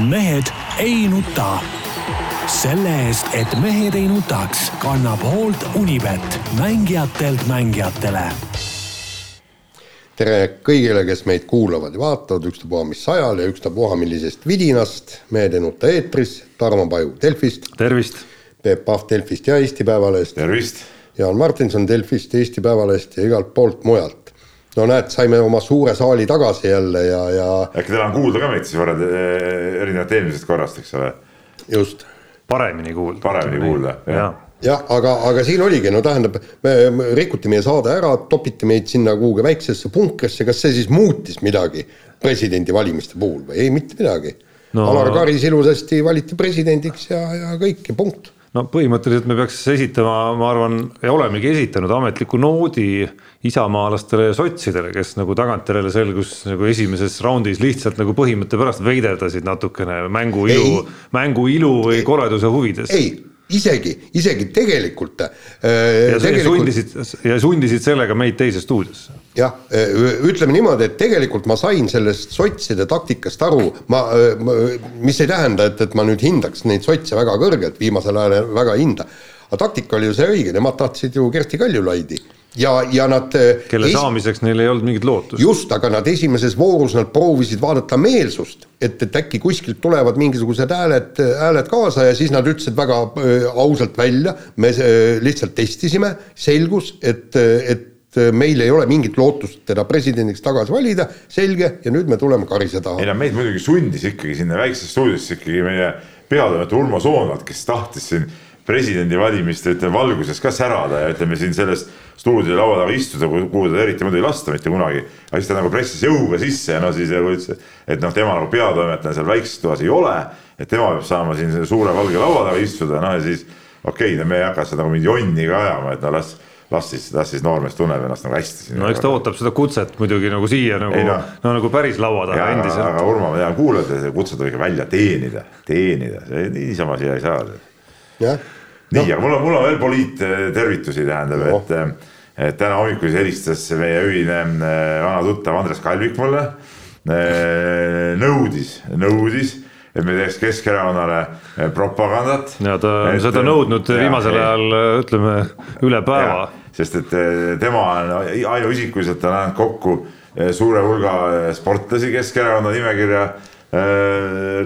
mehed ei nuta. selle eest, et mehed ei nutaks, kannab hoolt Unibet, mängijatelt mängijatele. tere kõigile, kes meid kuulavad ja vaatavad, ükstapuha mis ajal ja ükstapuha millisest vidinast. mehed ei nuta eetris, Tarmo Paju Delfist. tervist. Peep Pahv Delfist ja Eesti Päevalehest. tervist. Jaan Martinson Delfist, Eesti Päevalehest ja igalt poolt mujalt no näed, saime oma suure saali tagasi jälle ja, ja. äkki teil on kuulda ka meid siis võrreldes eh, erinevalt eelmisest korrast, eks ole. just. paremini kuulda. paremini kuulda, jah jah, aga, aga siin oligi, no tähendab, me rikuti meie saade ära, topiti meid sinna kuhugi väiksesse punkrisse, kas see siis muutis midagi presidendivalimiste puhul või ei, mitte midagi no,. Alar Karis ilusasti valiti presidendiks ja, ja kõik ja punkt no põhimõtteliselt me peaks esitama, ma arvan, ja olemegi esitanud ametliku noodi isamaalastele ja sotsidele, kes nagu tagantjärele selgus nagu esimeses raundis lihtsalt nagu põhimõtte pärast veiderdasid natukene mängu ilu, mängu ilu või koleduse huvides. ei isegi, isegi tegelikult äh,. ja tegelikult... sundisid ja sundisid sellega meid teise stuudiosse. jah, äh, ütleme niimoodi, et tegelikult ma sain sellest sotside taktikast aru, ma, äh, ma, mis ei tähenda, et, et ma nüüd hindaks neid sotse väga kõrgelt, viimasel ajal väga ei hinda. aga taktika oli ju see õige, nemad tahtsid ju Kersti Kaljulaidi ja, ja nad äh, kelle esi... saamiseks neil ei olnud mingit lootust. just, aga nad esimeses voorus nad proovisid vaadata meelsust, et, et äkki kuskilt tulevad mingisugused hääled, hääled kaasa ja siis nad ütlesid väga äh, ausalt välja, me äh, lihtsalt testisime, selgus, et, et meil ei ole mingit lootust teda presidendiks tagasi valida, selge, ja nüüd me tuleme karise taha. ei no meid muidugi sundis ikkagi sinna väiksesse stuudiosse ikkagi meie peatoimetaja Urmo Soonvald, kes tahtis siin presidendivalimiste ütleme valguses ka särada ja ütleme siin selles stuudio laua taga istuda, kuhu teda eriti muidu ei lasta mitte kunagi. aga siis ta nagu pressis jõuga sisse ja no siis nagu ütles, et noh, tema nagu peatoimetaja seal väikses toas ei ole, et tema peab saama siin suure valge laua taga istuda, noh ja siis okei okay,, me ei hakka seda nagu mingit jonni ka ajama, et no las las siis, las siis noormees tunneb ennast nagu hästi. no eks ta ootab seda kutset muidugi nagu siia nagu, no, no nagu päris laua taga endiselt. aga Urmo, ma tean, kuulad, see kutse tuleb ikka välja teenida, teenida, niisama siia ei saa. Jah nii no., aga mul on, mul on veel poliittervitusi, tähendab no., et, et täna hommikul siis helistas meie ühine äh, vana tuttav Andres Kalvik mulle. Äh, nõudis, nõudis, et me teeks Keskerakonnale äh, propagandat. ja ta on seda nõudnud ja, viimasel ajal, ütleme üle päeva. sest et tema on ainuisikuliselt on ajanud kokku suure hulga sportlasi Keskerakonna nimekirja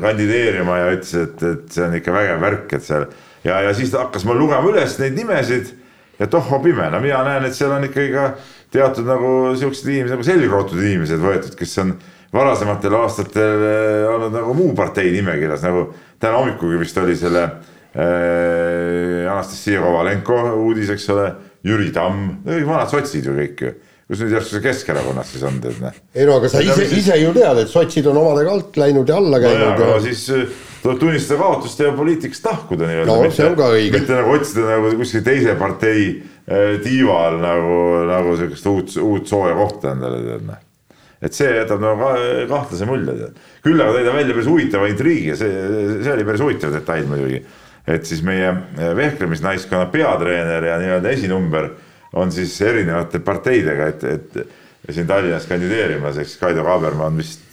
kandideerima ja ütles, et, et see on ikka vägev värk, et seal ja, ja siis ta hakkas mul lugema üles neid nimesid. Ja tohoo pime, no mina näen, et seal on ikkagi ka teatud nagu siuksed inimesed nagu selgrootud inimesed võetud, kes on varasematel aastatel eh, olnud nagu muu partei nimekirjas, nagu täna hommikugi vist oli selle äh, Anastassia Kovalenko uudis, eks ole, Jüri Tamm, vanad sotsid ju kõik ju. Kus nüüd järsku see Keskerakonnas siis on, tead näe. ei no aga sa ise, ise ju tead, et sotsid on omadega alt läinud ja alla käinud no. Ja... siis eh, tuleb tunnistada kaotust ja poliitikast lahkuda nii-öelda. no see on ka õige. mitte nagu otsida nagu kuskil teise partei äh, tiiva all nagu, nagu sihukest uut, uut sooja kohta endale tead näe et see jätab nagu kahtlase mulje tead. küll aga tõi ta välja päris huvitava intriigi ja see, see oli päris huvitav detail muidugi. et siis meie äh, vehklemisnaiskonna peatreener ja nii-öelda esinumber on siis erinevate parteidega, et, et siin Tallinnas kandideerimas, eks Kaido Kaaberma on vist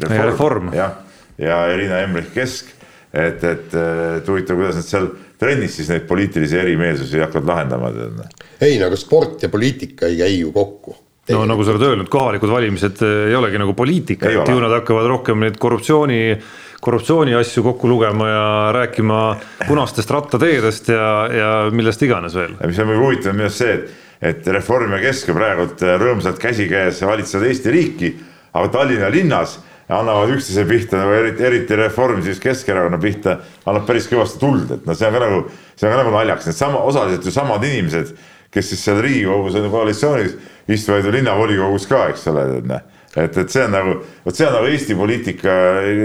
reform, reform.. jah, ja Elina Emmerich Kesk, et, et, et huvitav, kuidas nad seal trennis siis neid poliitilisi erimeelsusi hakkavad lahendama. ei no aga sport ja poliitika ei käi ju kokku. No nagu sa oled öelnud, kohalikud valimised ei olegi nagu poliitika, et ju nad hakkavad rohkem neid korruptsiooni korruptsiooni asju kokku lugema ja rääkima punastest rattateedest ja, ja millest iganes veel. mis on muidugi huvitav minu arust see, et, et Reform ja Kesk praegult rõõmsalt käsikäes valitsevad Eesti riiki, aga Tallinna linnas annavad üksteise pihta nagu eriti, eriti Reform siis Keskerakonna pihta annab päris kõvasti tuld, et noh, see on ka nagu, see on ka nagu naljakas, need sama, osaliselt ju samad inimesed, kes siis seal Riigikogus on koalitsioonis, istuvad ju linnavolikogus ka, eks ole, noh et, et see on nagu, vot see on nagu Eesti poliitika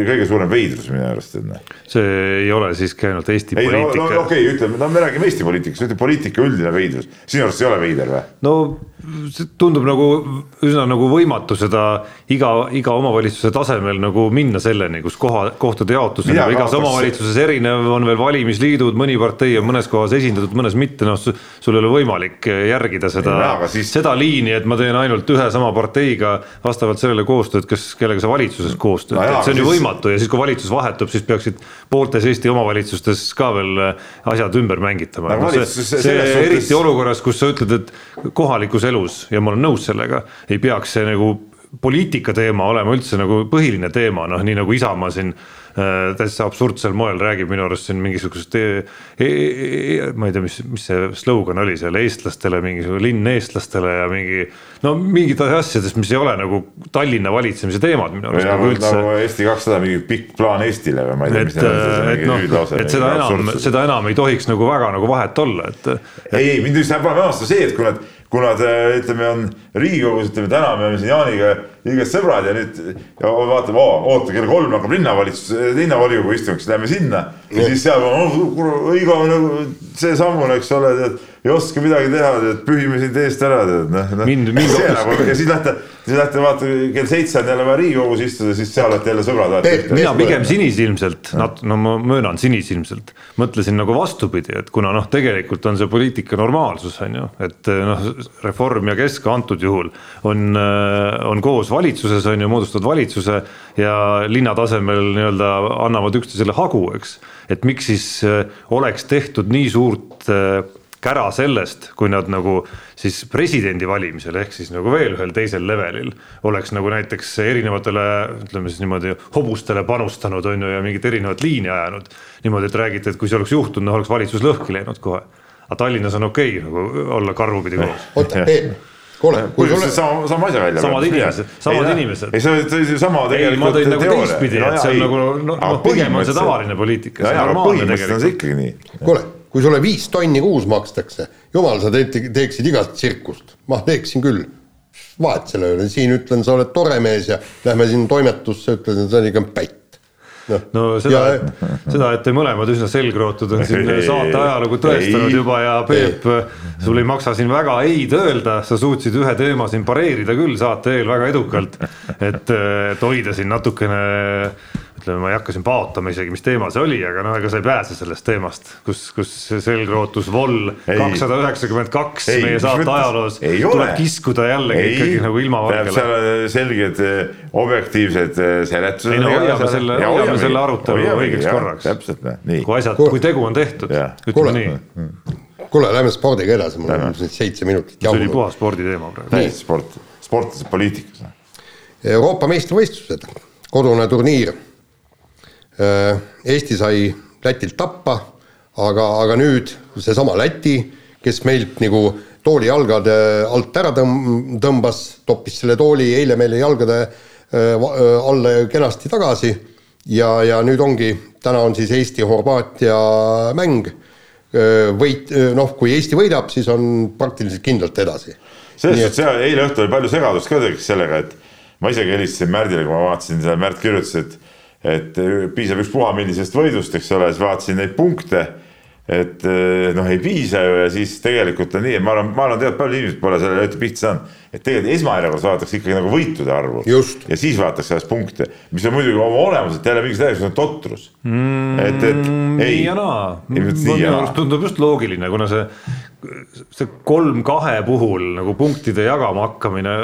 kõige suurem veidrus minu arust, et noh. see ei ole siiski ainult Eesti ei, poliitika. no, no okei okay,, ütleme, no me räägime Eesti poliitikast, ütleme poliitika üldine veidrus, sinu arust ei ole veider või? no see tundub nagu üsna nagu võimatu seda iga, iga omavalitsuse tasemel nagu minna selleni, kus koha, kohtade jaotus on nagu igas omavalitsuses erinev, on veel valimisliidud, mõni partei on mõnes kohas esindatud, mõnes mitte, noh, sul ei ole võimalik järgida seda siis- seda liini, et ma teen ainult ühe sama parteiga vastavalt sellele koostööd, kes, kellega sa valitsuses koostööd No teed, see on ju siis- võimatu ja siis, kui valitsus vahetub, siis peaksid pooltes Eesti omavalitsustes ka veel asjad ümber mängitama. Aga no, see, see suhtes- eriti olukorras, kus sa ütled, et kohalikus elus ja ma olen nõus sellega, ei peaks see nagu poliitika teema olema üldse nagu põhiline teema, noh nii nagu Isamaa siin täitsa absurdsel moel räägib minu arust siin mingisugusest e, e, e, ma ei tea, mis, mis see slogan oli seal eestlastele, mingisugune linn eestlastele ja mingi no mingid asjadest, mis ei ole nagu Tallinna valitsemise teemad minu arust nagu, nagu üldse. nagu Eesti kakssada mingi pikk plaan Eestile või ma ei tea, mis et, need on, et noh, et seda enam, seda enam ei tohiks nagu väga nagu vahet olla, et ei, ei mind just häbab hämmastab see, et kui nad, kui nad äh, ütleme, on Riigikogus, ütleme täna me oleme siin Jaaniga ilged sõbrad ja nüüd ja vaatame oota kell kolm hakkab linnavalitsus, linnavolikogu istung, siis lähme sinna. Ja siis seal on oh, igav nagu seesamune, eks ole, tead ei oska midagi teha, tead pühime sind eest ära, tead noh, noh. Mind- mind see hoopis- nagu ja siis lähete, siis lähete vaata kell seitse on jälle vaja Riigikogus istuda, siis seal olete jälle sõbrad. Mina pigem sinisilmselt, nat-, no ma möönan sinisilmselt, mõtlesin nagu vastupidi, et kuna noh, tegelikult on see poliitika normaalsus, on ju, et noh, Reform ja Kesk antud juhul on, on koos valitsuses, on ju, moodustavad valitsuse ja linna tasemel nii-öelda annavad üksteisele hagu, eks. et miks siis eh, oleks tehtud nii suurt eh, kära sellest, kui nad nagu siis presidendi valimisel ehk siis nagu veel ühel teisel levelil oleks nagu näiteks erinevatele, ütleme siis niimoodi hobustele panustanud, on ju, ja mingit erinevat liini ajanud. niimoodi, et räägite, et kui see oleks juhtunud, noh oleks valitsus lõhki läinud kohe. aga Tallinnas on okei okay, nagu olla karvupidi koos. oota, Peep, kuule, kui see sama, sama asja välja Samad inimesed, samad ei, inimesed. ei, see oli see sama ei, ma tegelikult tõin nagu teistpidi, et see on nagu noh no,, pigem on see tavaline poliitika, on normaalne põhimõtteliselt on see tegelikult. ikkagi nii. kuule, kui sulle viis tonni kuus makstakse, jumal, sa teed, teeksid igast tsirkust, ma teeksin küll. vahet selle üle, siin ütlen, sa oled tore mees ja lähme siin toimetusse, ütlen, sa oled ikka pätt. no seda ja..., seda, et te mõlemad üsna selgrootud on siin saate ajalugu tõestanud ei, juba ja Peep, sul ei maksa siin väga ei-d öelda, sa suutsid ühe teema siin pareerida küll saate eel väga edukalt. et, et hoida siin natukene, ütleme, ma ei hakka siin paotama isegi, mis teema see oli, aga noh, ega sa ei pääse sellest teemast, kus, kus selgrootus Vol Ei. kakssada üheksakümmend kaks Ei, meie saate ajaloos Ei tuleb kiskuda jällegi ikkagi nagu ilmavalgele seal on selged eh, objektiivsed eh, seletused. Ei no hoiame selle- hoiame selle arutelu õigeks korraks. täpselt, nii. kui asjad, kui tegu on tehtud, ütleme Kuule. nii kuule, lähme spordiga edasi, mul on nüüd seitse minutit see oli puhas sporditeema praegu. täiesti sport, sportlased poliitikas. Euroopa meistrivõistlused, kodune turniir. Eesti sai Lätilt tappa, aga, aga nüüd seesama Läti, kes meilt nagu tooli jalgade alt ära tõmb-, tõmbas, toppis selle tooli eile meile jalgade äh, äh, alla kenasti tagasi ja, ja nüüd ongi, täna on siis Eesti-Horvaatia mäng, võit, noh, kui Eesti võidab, siis on praktiliselt kindlalt edasi. selles suhtes seal eile õhtul oli palju segadust ka tegelikult sellega, et ma isegi helistasin Märdile, kui ma vaatasin Märt kirjutas, et et piisab ükspuha millisest võidust, eks ole, siis vaatasin neid punkte et eh, noh, ei piisa ju ja siis tegelikult on nii, et ma arvan, ma arvan, tegelikult paljud inimesed pole sellele pihta saanud, et tegelikult esmajärjekorras vaadatakse ikkagi nagu võitude arvu ja siis vaadatakse alles punkte, mis on muidugi oma olemuselt jälle mingis täiesti on totrus mm,. et, et ei nii ja naa, minu arust tundub just loogiline, kuna see, see kolm kahe puhul nagu punktide jagama hakkamine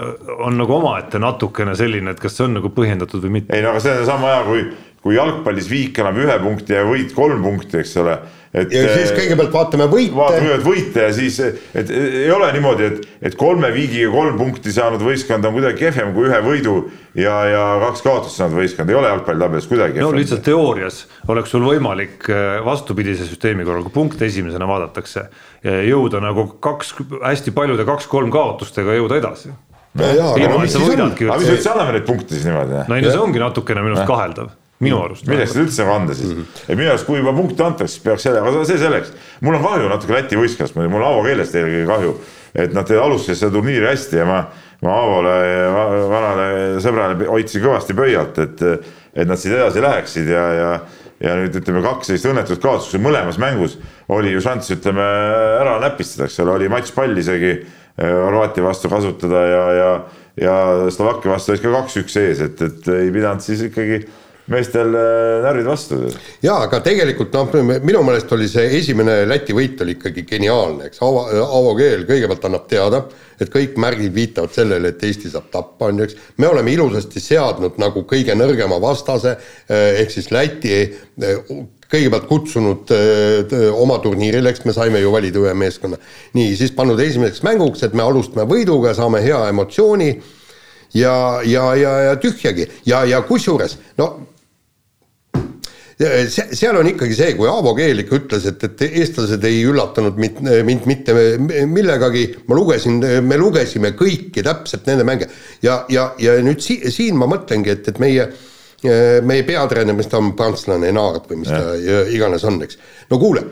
on nagu omaette natukene selline, et kas see on nagu põhjendatud või mitte. ei no aga see on sama hea, kui, kui jalgpallis viik annab ühe punkti ja võit kolm punkti, eks ole. Et ja siis kõigepealt vaatame võite vaatame kõigepealt võite ja siis, et ei ole niimoodi, et, et kolme viigiga kolm punkti saanud võistkond on kuidagi kehvem kui ühe võidu ja, ja kaks kaotust saanud võistkond, ei ole jalgpallitabelis kuidagi no kehvem. lihtsalt teoorias oleks sul võimalik äh, vastupidise süsteemi korral, kui punkte esimesena vaadatakse, jõuda nagu kaks hästi paljude kaks-kolm kaotustega jõuda edasi. aga no et mis sa siis on? võidadki aga mis üldse anname neid punkte siis niimoodi? no ei no see ongi natukene minu arust kaheldav, minu arust. milleks seda üldse anda siis mm? -hmm. ja minu arust, kui juba punkte antakse, siis peaks selle, aga see selleks. mul on kahju natuke Läti võistkonnast, mul on Aavo keelest eelkõige kahju, et nad alustasid seda turniiri hästi ja ma, ma Aavole, vanale sõbrale hoidsin kõvasti pöialt, et, et nad siit edasi läheksid ja, ja ja nüüd ütleme kaks sellist õnnetut kaotust, mõlemas mängus oli ju šanss, ütleme ära näpistada, eks ole, oli matšpall isegi Horvaatia vastu kasutada ja, ja, ja Slovakkia vastu olid ka kaks-üks ees, et, et ei pidanud siis ikkagi meestel äh, närvid vastu. ja aga tegelikult noh, minu meelest oli see esimene Läti võit oli ikkagi geniaalne, eks, Aavo, Aavo Keel kõigepealt annab teada, et kõik märgid viitavad sellele, et Eesti saab tappa, on ju, eks. me oleme ilusasti seadnud nagu kõige nõrgema vastase eh, ehk siis Läti kõigepealt kutsunud öö, oma turniirile, eks me saime ju valida ühe meeskonna. nii, siis pannud esimeseks mänguks, et me alustame võiduga, saame hea emotsiooni ja, ja, ja, ja tühjagi ja, ja kusjuures no seal on ikkagi see, kui Aavo Keelik ütles, et, et eestlased ei üllatanud mind, mind mitte millegagi, ma lugesin, me lugesime kõiki täpselt nende mänge ja, ja, ja nüüd si, siin ma mõtlengi, et, et meie meie peatreener, mis ta on, prantslane, Naard või mis ja. ta iganes on, eks. no kuule,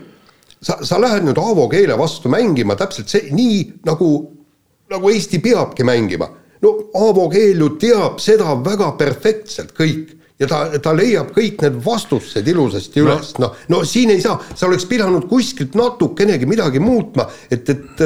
sa, sa lähed nüüd Aavo Keele vastu mängima täpselt see, nii nagu, nagu Eesti peabki mängima. no Aavo Keel ju teab seda väga perfektselt kõik ja ta, ta leiab kõik need vastused ilusasti üles. No., noh, no siin ei saa, sa oleks pidanud kuskilt natukenegi midagi muutma, et, et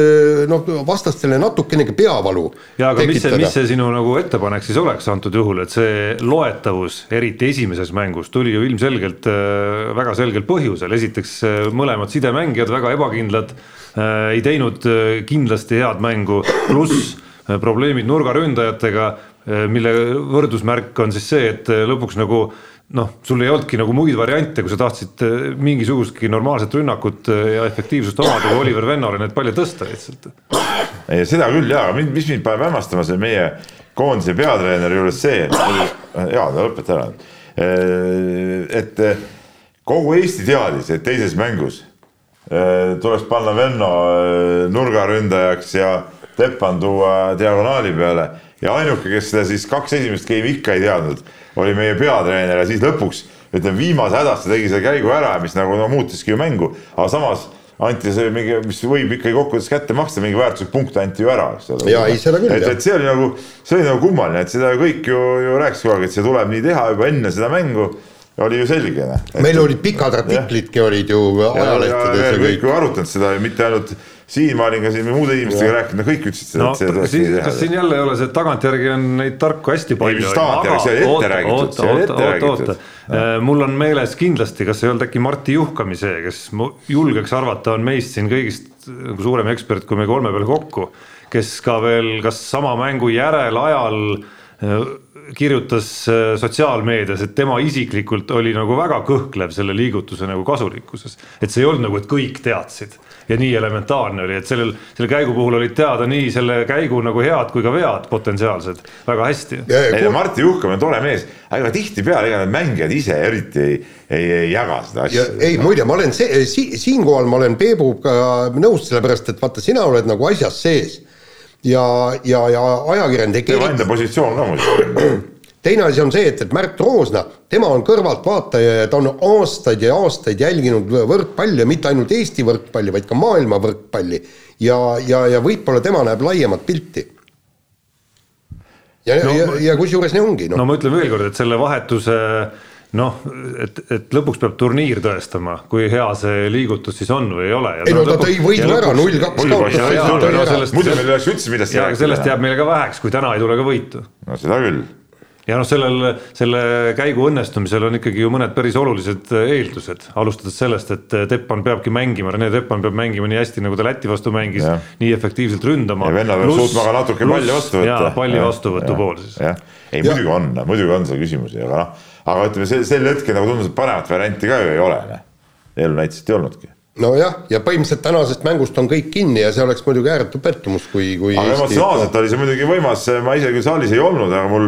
noh, vastastele natukenegi peavalu ja aga tekitada. mis see, mis see sinu nagu ettepanek siis oleks antud juhul, et see loetavus, eriti esimeses mängus, tuli ju ilmselgelt äh, väga selgel põhjusel, esiteks äh, mõlemad sidemängijad väga ebakindlad äh,, ei teinud äh, kindlasti head mängu, pluss äh, probleemid nurgaründajatega. Äh, mille võrdusmärk on siis see, et äh, lõpuks nagu noh, sul ei olnudki nagu muid variante, kui sa tahtsid äh, mingisugustki normaalset rünnakut ja efektiivsust omada, kui Oliver Vennole neid palle tõsta lihtsalt. ei, seda küll jaa, aga mis mind paneb hämmastama, see meie koondise peatreeneri juures see, jaa, lõpeta ära. et kogu Eesti teadis, et teises mängus tuleks panna Venno nurgaründajaks ja Teppan tuua diagonaali peale ja ainuke, kes seda siis kaks esimest game'i ikka ei teadnud, oli meie peatreener ja siis lõpuks ütleme viimase hädast ta tegi selle käigu ära, mis nagu no muutiski ju mängu, aga samas anti see mingi, mis võib ikkagi kokkuvõttes kätte maksta, mingi väärtuslik punkt anti ju ära, eks ole. ja ei, seda küll. et, et see oli nagu, see oli nagu kummaline, et seda kõik ju, ju rääkis kogu aeg, et see tuleb nii teha juba enne seda mängu oli ju selge. meil olid pikad artiklidki olid ju ajalehtedes ja, ja, ja kõik ju arutanud seda mitte ainult siin ma olin ka siin muude inimestega rääkinud, no kõik ütlesid seda no,, et see tuleks nii teha. kas siin jälle ei ole see, et tagantjärgi on neid tarku hästi palju. ei, mis tagantjärgi, see oli ette räägitud, see oli ette räägitud. Äh, mul on meeles kindlasti, kas ei olnud äkki Martti Juhkami see, kes julgeks arvata, on meist siin kõigist nagu suurem ekspert, kui me kolme peale kokku, kes ka veel, kas sama mängu järel, ajal äh, kirjutas äh, sotsiaalmeedias, et tema isiklikult oli nagu väga kõhklev selle liigutuse nagu kasulikkuses. et see ei olnud nagu, et kõik teadsid ja nii elementaarne oli, et sellel, selle käigu puhul olid teada nii selle käigu nagu head kui ka vead potentsiaalsed väga hästi. ei no Martti Juhkam on tore mees, aga tihtipeale ega need mängijad ise eriti ei, ei, ei jaga seda asja. ei muide, ma olen see si,, siinkohal ma olen Peebuga nõus, sellepärast et vaata, sina oled nagu asjas sees ja, ja, ja ajakirjanik. tema enda positsioon ka muidugi teine asi on see, et, et Märt Roosna, tema on kõrvaltvaataja ja ta on aastaid ja aastaid jälginud võrkpalli ja mitte ainult Eesti võrkpalli, vaid ka maailma võrkpalli. ja, ja, ja võib-olla tema näeb laiemat pilti. ja no,, ja, ja kusjuures nii ongi no.. no ma ütlen veelkord, et selle vahetuse noh, et, et lõpuks peab turniir tõestama, kui hea see liigutus siis on või ei ole. ei no ta tõi võidu ära, null kaks kaotas. muidu meil ei oleks üldse millest rääkida. sellest jääb meile ka väheks, kui täna ei tule ka võitu. no seda küll ja noh, sellel, selle käigu õnnestumisel on ikkagi ju mõned päris olulised eeldused, alustades sellest, et Teppan peabki mängima, Rene Teppan peab mängima nii hästi, nagu ta Läti vastu mängis, nii efektiivselt ründama. ja venna peab suutma ka natuke palli vastu võtta. palli vastuvõtu pool siis. ei muidugi on, muidugi on seal küsimusi, aga noh, aga ütleme sel, sel hetkel nagu tundus, et paremat varianti ka ju ei ole, noh. elu näitas, et ei olnudki nojah, ja põhimõtteliselt tänasest mängust on kõik kinni ja see oleks muidugi ääretu pettumus, kui, kui. aga emotsionaalselt oli see muidugi võimas, ma ise küll saalis ei olnud, aga mul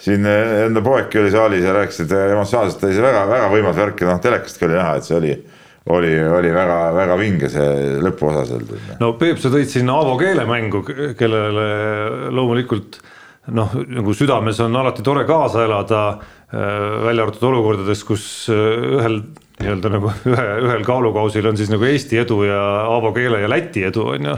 siin eh, enda poegki oli saalis ja rääkis, et emotsionaalselt oli see väga-väga võimas värk ja noh, telekastki oli näha, et see oli oli, oli väga-väga vinge see lõpuosa seal. no Peep, sa tõid siin Aavo Keele mängu, kellele loomulikult noh, nagu südames on alati tore kaasa elada, välja arvatud olukordades, kus äh, ühel nii-öelda nagu ühe, ühel kaalukausil on siis nagu Eesti edu ja Aavo Keele ja Läti edu on ju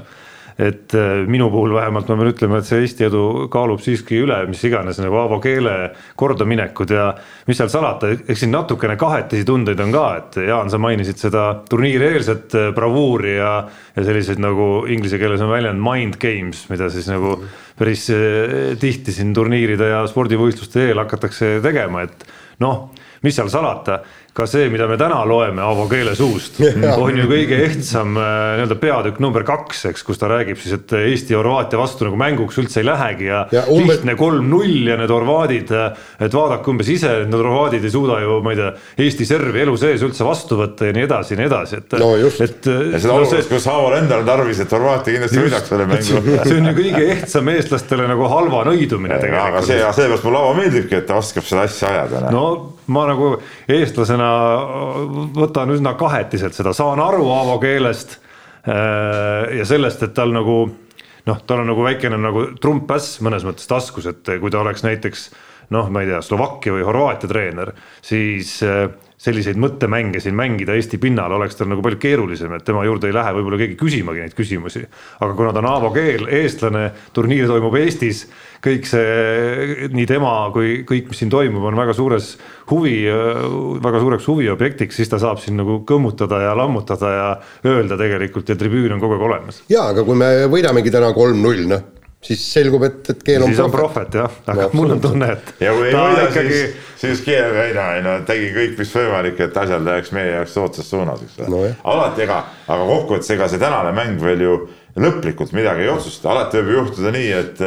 et äh, minu puhul vähemalt ma pean ütlema, et see Eesti edu kaalub siiski üle, mis iganes nagu Aavo keele kordaminekud ja mis seal salata, eks siin natukene kahetisi tundeid on ka, et Jaan, sa mainisid seda turniirieelset äh, bravuuri ja, ja selliseid nagu inglise keeles on väljend mind games, mida siis nagu päris äh, tihti siin turniiride ja spordivõistluste eel hakatakse tegema, et noh, mis seal salata ka see, mida me täna loeme Aavo keele suust, on ju kõige ehtsam äh, nii-öelda peatükk number kaks, eks, kus ta räägib siis, et Eesti Horvaatia vastu nagu mänguks üldse ei lähegi ja, ja umbes... lihtne kolm-null ja need horvaadid, äh, et vaadake umbes ise, need horvaadid ei suuda ju, ma ei tea, Eesti servi elu sees üldse vastu võtta ja nii edasi ja nii edasi, et no et ja seda no, olukorras, kus Aaval endal on tarvis, et Horvaatia kindlasti võidaks selle mängu see on ju kõige ehtsam eestlastele nagu halva nõidumine tegelikult. aga see, seepärast mulle Aavo meeldibki, et ta oskab seda asja ajada. no ma nagu eestlasena võtan üsna kahetiselt seda, saan aru Aavo keelest äh, ja sellest, et tal nagu noh, tal on nagu väikene nagu trumppäss mõnes mõttes taskus, et kui ta oleks näiteks noh, ma ei tea, Slovakkia või Horvaatia treener, siis äh, selliseid mõttemänge siin mängida Eesti pinnal oleks tal nagu palju keerulisem, et tema juurde ei lähe võib-olla keegi küsimagi neid küsimusi. aga kuna ta on Aavo Keel, eestlane, turniir toimub Eestis, kõik see, nii tema kui kõik, mis siin toimub, on väga suures huvi, väga suureks huviobjektiks, siis ta saab siin nagu kõmmutada ja lammutada ja öelda tegelikult ja tribüün on kogu aeg olemas. ja, aga kui me võidamegi täna kolm-null, noh siis selgub, et, et keel on siis on prohvet jah, aga no, mul on tunne, et ja kui ei võida ikkagi..., siis, siis keel ei no, ei no tegi kõik, mis võimalik, et asjad läheks meie jaoks soodsas suunas, eks ole. No,. alati ega, aga kokkuvõttes ega see tänane mäng veel ju lõplikult midagi ei otsusta, alati võib juhtuda nii, et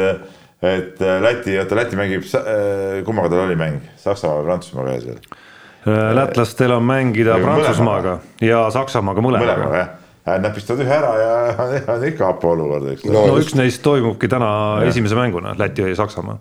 et Läti, oota Läti mängib, äh, kummaga tal oli mäng, Saksamaa või Prantsusmaaga käis veel? Lätlastel on mängida Prantsusmaaga ja Saksamaaga mõlemaga, mõlemaga Nad pistavad ühe ära ja on ikka hapu olukord, eks. no, no üks neist toimubki täna ja. esimese mänguna, Läti ja Saksamaa.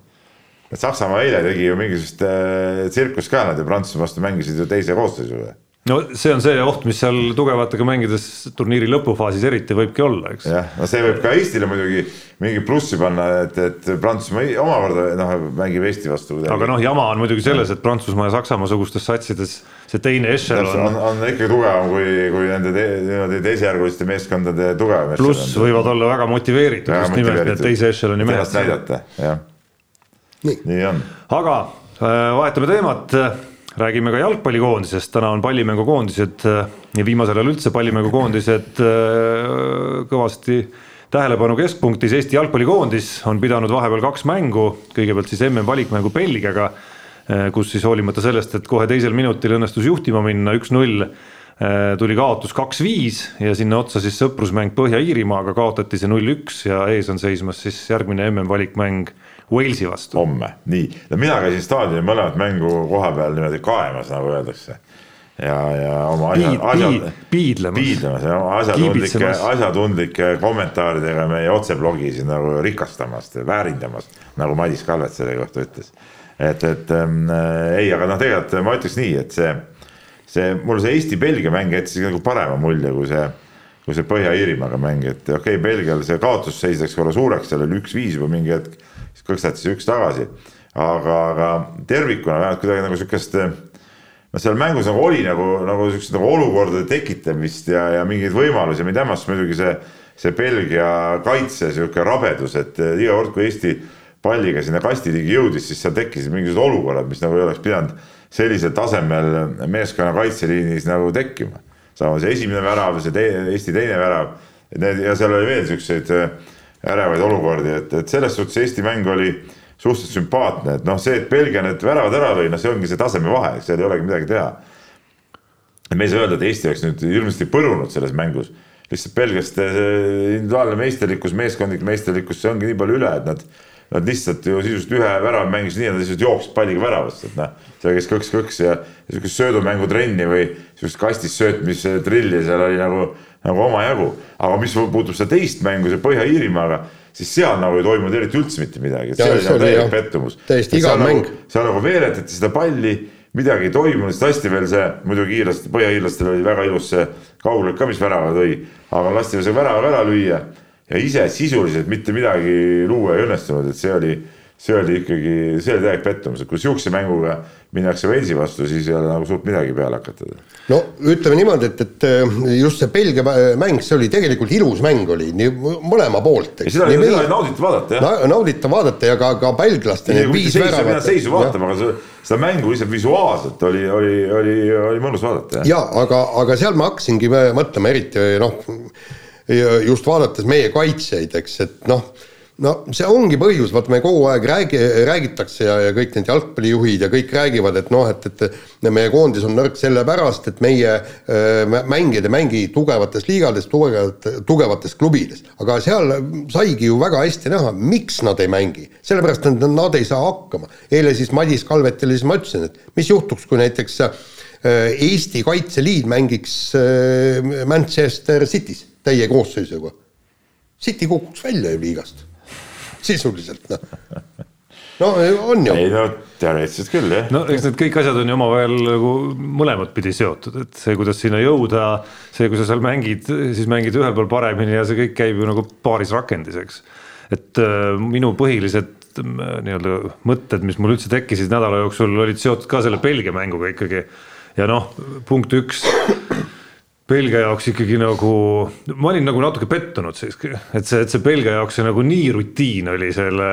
Saksamaa eile tegi ju mingisugust äh, tsirkust ka, nad ju Prantsusmaa vastu mängisid ju teise koosseisu või? No see on see oht, mis seal tugevatega mängides turniiri lõpufaasis eriti võibki olla, eks. jah, no see võib ka Eestile muidugi mingi plussi panna, et, et Prantsusmaa omakorda noh, mängib Eesti vastu. aga noh, jama on muidugi selles, et Prantsusmaa ja Saksamaa sugustes satsides see teine ešelon on, on, on ikka tugevam kui, kui nende te, niimoodi teisejärguliste meeskondade tugevam. pluss võivad olla väga motiveeritud väga just nimelt need teise ešeloni mehed. näidata, jah. nii, nii on. aga äh, vahetame teemat räägime ka jalgpallikoondisest, täna on pallimängukoondised ja viimasel ajal üldse pallimängukoondised äh, kõvasti tähelepanu keskpunktis, Eesti jalgpallikoondis on pidanud vahepeal kaks mängu, kõigepealt siis mm valikmängu Belgiaga, äh, kus siis hoolimata sellest, et kohe teisel minutil õnnestus juhtima minna üks-null, äh, tuli kaotus kaks-viis ja sinna otsa siis sõprusmäng Põhja-Iirimaaga kaotati see null-üks ja ees on seismas siis järgmine mm valikmäng Walesi vastu. homme, nii, no mina käisin staadioni mõlemat mängu koha peal niimoodi kaemas, nagu öeldakse. ja, ja oma asja, asjad. piidlemas. piidlemas ja oma asjatundlike, asjatundlike kommentaaridega meie otseblogi siin nagu rikastamas, väärindamas, nagu Madis Kalvet selle kohta ütles. et, et ähm, ei, aga noh, tegelikult ma ütleks nii, et see, see, mul see Eesti-Belgia mäng jättis nagu parema mulje kui see kui see Põhja-Iirimaaga mäng, et okei okay,, Belgial see kaotusseis läks korra suureks, seal oli üks-viis juba mingi hetk siis kõksati see üks tagasi. aga, aga tervikuna vähemalt kuidagi nagu sihukest, no seal mängus nagu oli nagu, nagu sihukest nagu olukordade tekitamist ja, ja mingeid võimalusi, mind hämmastas muidugi see, see Belgia kaitse sihuke rabedus, et iga kord, kui Eesti palliga sinna kasti ligi jõudis, siis seal tekkisid mingisugused olukorrad, mis nagu ei oleks pidanud sellisel tasemel meeskonna kaitseliinis nagu tekkima. samas esimene värav, see te, Eesti teine värav, need ja seal oli veel siukseid ärevaid olukordi, et, et selles suhtes Eesti mäng oli suhteliselt sümpaatne, et noh, see, et Belgia need väravad ära lõi, noh, see ongi see taseme vahe, seal ei olegi midagi teha. me ei saa öelda, et Eesti oleks nüüd hirmsasti põrunud selles mängus, lihtsalt Belgiaste individuaalne meisterlikkus, meeskondlik meisterlikkus, see ongi nii palju üle, et nad, nad lihtsalt ju sisuliselt ühe värava mängisid nii, et nad lihtsalt jooksid palliga väravasse, et noh, seal käis kõks-kõks ja sihukest söödumängutrenni või sihukest kastis söötmise trilli seal oli nagu nagu omajagu. aga mis puutub seda teist mängu, see Põhja-Iirimaaga, siis seal nagu ei toimunud eriti üldse mitte midagi, see oli nagu täielik pettumus. täiesti igav mäng nagu,. seal nagu veeretati seda palli, midagi ei toimunud, siis lasti veel see, muidugi iirlastel, põhjaiirlastel oli väga ilus see kauglõik ka, mis värava tõi, aga lasti see väravaga ära lüüa ja ise sisuliselt mitte midagi luua ei õnnestunud, et see oli, see oli ikkagi, see oli täielik pettumus, et kui sihukese mänguga minnakse Walesi vastu, siis ei ole nagu suurt midagi peale hakata. no ütleme niimoodi, et, et äh, just see Belgia mäng, see oli tegelikult ilus mäng oli nii mõlema poolt. seda oli, seda oli nauditav vaadata jah na,. nauditav vaadata ja ka, ka belglaste need viis väravat. seisu vaatama, aga see, seda mängu lihtsalt visuaalselt oli, oli, oli, oli mõnus vaadata. ja aga, aga seal ma hakkasingi mõtlema eriti noh, just vaadates meie kaitsjaid, eks, et noh no see ongi põhjus, vaata me kogu aeg räägi, räägitakse ja, ja kõik need jalgpallijuhid ja kõik räägivad, et noh, et, et meie koondis on nõrk sellepärast, et meie äh, mängijad ei mängi tugevates liigades, tugevates, tugevates klubides. aga seal saigi ju väga hästi näha, miks nad ei mängi, sellepärast et nad ei saa hakkama. eile siis Madis Kalvetile siis ma ütlesin, et mis juhtuks, kui näiteks äh, Eesti Kaitseliit mängiks äh, Manchester City's täie koosseisuga. City kukuks välja ju liigast sisuliselt noh no on ju. ei no teoreetiliselt küll jah. no eks need kõik asjad on ju omavahel nagu mõlemat pidi seotud, et see, kuidas sinna jõuda, see, kui sa seal mängid, siis mängid ühel pool paremini ja see kõik käib ju nagu paaris rakendis, eks. et äh, minu põhilised äh, nii-öelda mõtted, mis mul üldse tekkisid nädala jooksul, olid seotud ka selle Belgia mänguga ikkagi. ja noh, punkt üks Belgia jaoks ikkagi nagu, ma olin nagu natuke pettunud siiski, et see, et see Belgia jaoks see nagu nii rutiin oli selle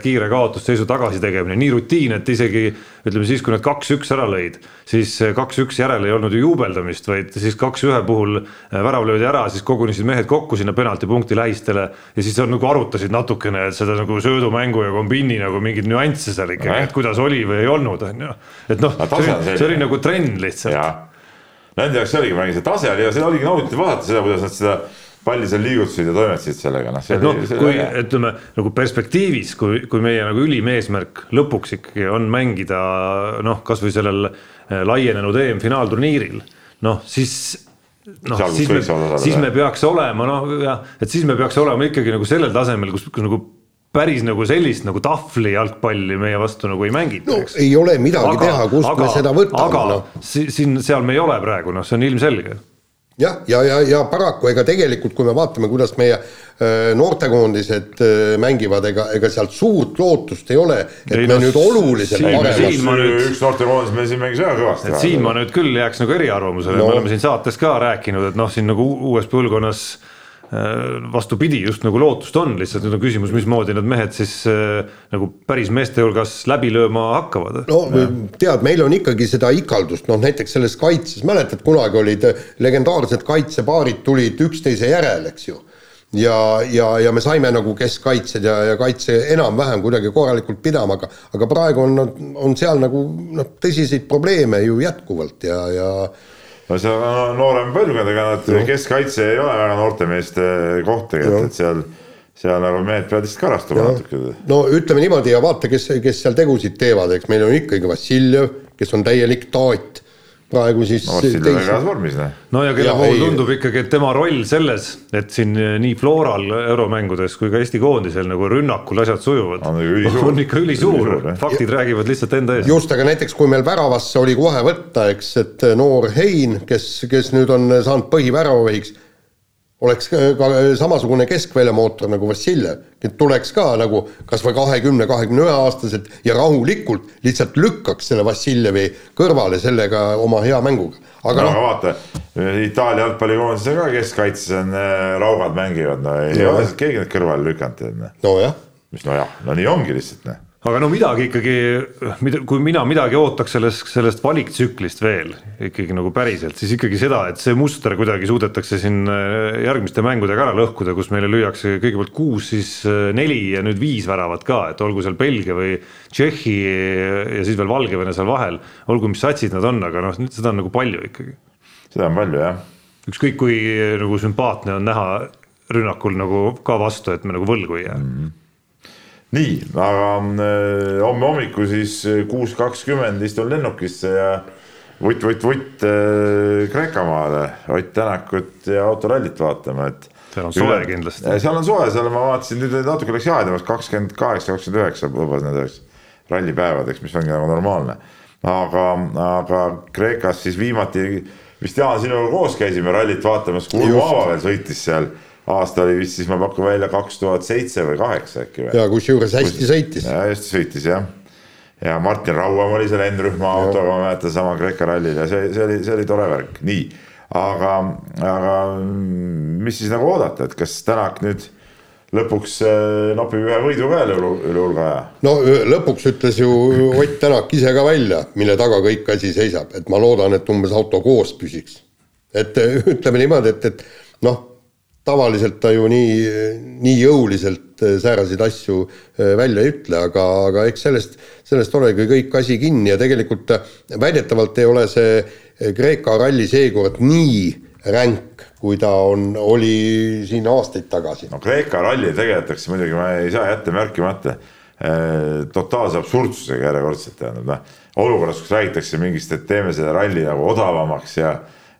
kiire kaotusseisu tagasitegemine, nii rutiin, et isegi ütleme siis, kui nad kaks-üks ära lõid, siis kaks-üks järel ei olnud ju juubeldamist, vaid siis kaks-ühe puhul äh, värav löödi ära, siis kogunesid mehed kokku sinna penaltipunkti lähistele ja siis nagu arutasid natukene seda nagu söödumängu ja kombini nagu mingeid nüansse seal ikkagi, et kuidas oli või ei olnud, on ju. et noh, see, see oli nagu trend lihtsalt Nende jaoks oligi mäng, see tase oli ja see oligi nauditav vaadata seda, kuidas nad seda palli seal liigutasid ja toimetasid sellega, noh. et noh, kui ütleme nagu perspektiivis, kui, kui meie nagu ülim eesmärk lõpuks ikkagi on mängida noh, kasvõi sellel eh, laienenud EM-finaalturniiril, noh siis noh, siis me, siis me peaks olema noh, jah, et siis me peaks olema ikkagi nagu sellel tasemel, kus, kus nagu päris nagu sellist nagu tahvli jalgpalli meie vastu nagu ei mängita no,. ei ole midagi aga, teha, kust aga, me seda võtame. aga no. siin, seal me ei ole praegu, noh, see on ilmselge. jah, ja, ja, ja, ja paraku ega tegelikult, kui me vaatame, kuidas meie äh, noortekoondised äh, mängivad, ega, ega sealt suurt lootust ei ole, et ei, me no, nüüd oluliselt paremas. Nüüd... üks noortekoondis meil siin mängis väga kõvasti. et siin ma nüüd küll jääks nagu eriarvamusele no., me oleme siin saates ka rääkinud, et noh, siin nagu uues põlvkonnas vastupidi, just nagu lootust on, lihtsalt nüüd on küsimus, mismoodi need mehed siis äh, nagu päris meeste hulgas läbi lööma hakkavad. no ja. tead, meil on ikkagi seda ikaldust, noh näiteks selles kaitses, mäletad, kunagi olid legendaarsed kaitsepaarid tulid üksteise järel, eks ju ja, ja, ja me saime nagu keskkaitsjad ja, ja kaitse enam-vähem kuidagi korralikult pidama, aga aga praegu on, on seal nagu noh, tõsiseid probleeme ju jätkuvalt ja, ja no seal on noorem põlvkond, ega nad no. keskkaitse ei ole väga noorte meeste koht tegelikult, et seal, seal nagu mehed peavad lihtsalt karastuma natuke. no ütleme niimoodi ja vaata, kes, kes seal tegusid teevad, eks meil on ikkagi Vassiljev, kes on täielik taat praegu siis heas vormis, noh. no ja kelle puhul tundub ikkagi, et tema roll selles, et siin nii Floral euromängudes kui ka Eesti koondisel nagu rünnakul asjad sujuvad, on ikka ülisuur, faktid ja, räägivad lihtsalt enda eest. just, aga näiteks kui meil väravasse oli kohe võtta, eks, et noor Hein, kes, kes nüüd on saanud põhiväravavehiks oleks ka samasugune keskväljamootor nagu Vassiljev, et tuleks ka nagu kas või kahekümne, kahekümne ühe aastaselt ja rahulikult lihtsalt lükkaks selle Vassiljevi kõrvale sellega oma hea mänguga. aga no, no vaata, Itaalia jalgpallikoondise ka keskkaitses on äh, raugad mängivad, no ei no, ole keegi neid kõrvale lükanud. nojah. mis nojah, no nii ongi lihtsalt noh aga no midagi ikkagi, mida, kui mina midagi ootaks sellest, sellest valiktsüklist veel ikkagi nagu päriselt, siis ikkagi seda, et see muster kuidagi suudetakse siin äh, järgmiste mängudega ära lõhkuda, kus meile lüüakse kõigepealt kuus, siis äh, neli ja nüüd viis väravat ka, et olgu seal Belgia või Tšehhi ja siis veel Valgevene seal vahel, olgu, mis satsid nad on, aga noh, seda on nagu palju ikkagi. seda on palju jah. ükskõik kui nagu sümpaatne on näha rünnakul nagu ka vastu, et me nagu võlgu ei jää mm. -hmm nii, aga äh, homme hommikul siis äh, kuus kakskümmend istun lennukisse ja vutt, vutt, vutt äh, Kreekamaale Ott Tänakut ja autorallit vaatama, et. seal on soe kindlasti. seal on soe, seal ma vaatasin nüüd natuke läks jahedamaks, kakskümmend kaheksa, kakskümmend üheksa lubas nendeks rallipäevadeks, mis ongi nagu normaalne. aga, aga Kreekas siis viimati vist Jaan sinuga koos käisime rallit vaatamas, kui Aava veel sõitis seal aasta oli vist siis ma pakun välja kaks tuhat seitse või kaheksa äkki või? ja kusjuures hästi sõitis. hästi sõitis jah. ja Martin Rauam oli seal N-rühma autoga, ma mäletan sama Kreeka rallil ja see, see oli, see oli tore värk, nii. aga, aga mis siis nagu oodata, et kas Tänak nüüd lõpuks äh, nopib ühe võidu ka üle, üle hulga aja. no lõpuks ütles ju Ott Tänak ise ka välja, mille taga kõik asi seisab, et ma loodan, et umbes auto koos püsiks. et ütleme niimoodi, et, et noh, tavaliselt ta ju nii, nii jõuliselt sääraseid asju välja ei ütle, aga, aga eks sellest, sellest olegi kõik asi kinni ja tegelikult väidetavalt ei ole see Kreeka ralli seekord nii ränk, kui ta on, oli siin aastaid tagasi. no Kreeka ralli tegeletakse muidugi, ma ei saa jätta märkimata totaalse absurdsusega järjekordselt tähendab noh, olukorras, kus räägitakse mingist, et teeme selle ralli nagu odavamaks ja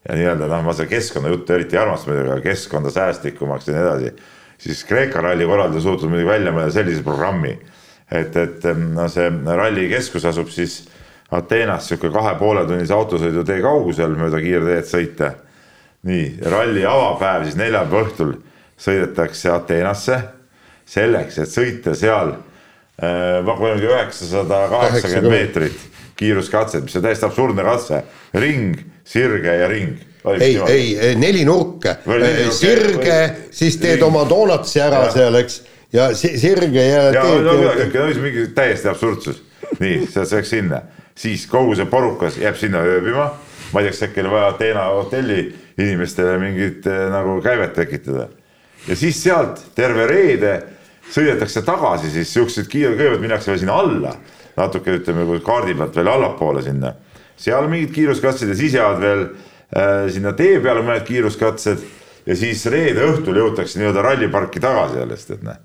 ja nii-öelda noh, ma seda keskkonnajuttu eriti ei armasta muidugi, aga keskkonda säästlikumaks ja nii edasi. siis Kreeka ralli korraldaja suutnud muidugi välja mõelda sellise programmi, et, et no see ralli keskus asub siis Ateenast sihuke kahe poole tunnise autosõidutee kaugusel mööda kiirteed sõita. Nii, ralli avapäev siis neljapäeva õhtul sõidetakse Ateenasse selleks, et sõita seal äh, ma arvan, üheksasada kaheksakümmend. meetrit kiiruskatset, mis on täiesti absurdne katse, ring, sirge ja ring. ei, ei neli nurka, sirge, siis teed ja oma doonatsi ära ja. seal, eks, ja sirge ja. ja no ikka no, mingi täiesti absurdsus, nii, see läks sinna, siis kogu see porukas jääb sinna ööbima, ma ei tea, kas äkki oli vaja Ateena hotelli inimestele mingit eh, nagu käivet tekitada. ja siis sealt terve reede sõidetakse tagasi siis siuksed kiired, kõigepealt minnakse veel sinna alla, natuke ütleme kaardi pealt veel allapoole sinna. seal mingid kiiruskatsed ja siis jäävad veel äh, sinna tee peale mõned kiiruskatsed ja siis reede õhtul jõutakse nii-öelda ralliparki tagasi sellest, et noh.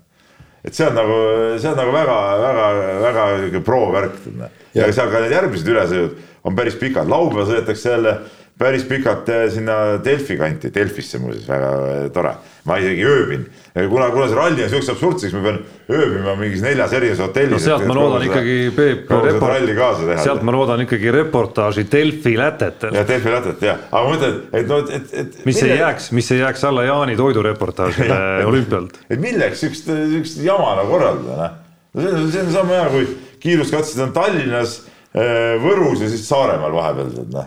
et see on nagu, see on nagu väga-väga-väga niisugune pro-värk. ja seal ka need järgmised ülesõidud on päris pikad, laupäeval sõidetakse jälle päris pikalt eh, sinna Delfi kanti, Delfisse muuseas, väga eh, tore. ma isegi ööbin, kuna, kuna see ralli on siukse absurdseks, ma pean ööbima mingis neljas erinevas hotellis. no sealt ma loodan ikkagi, Peep, sealt ma loodan ikkagi reportaaži Delfi lätetelt. jah, Delfi lätet jah, aga ma mõtlen, et no, et, et, et. mis mille... ei jääks, mis ei jääks alla Jaani toidureportaažile olümpialt. et milleks siukest, siukest jama nagu korraldada, noh. no see on, see on sama hea, kui kiiruskatsed on Tallinnas Võrus ja siis Saaremaal vahepeal, noh,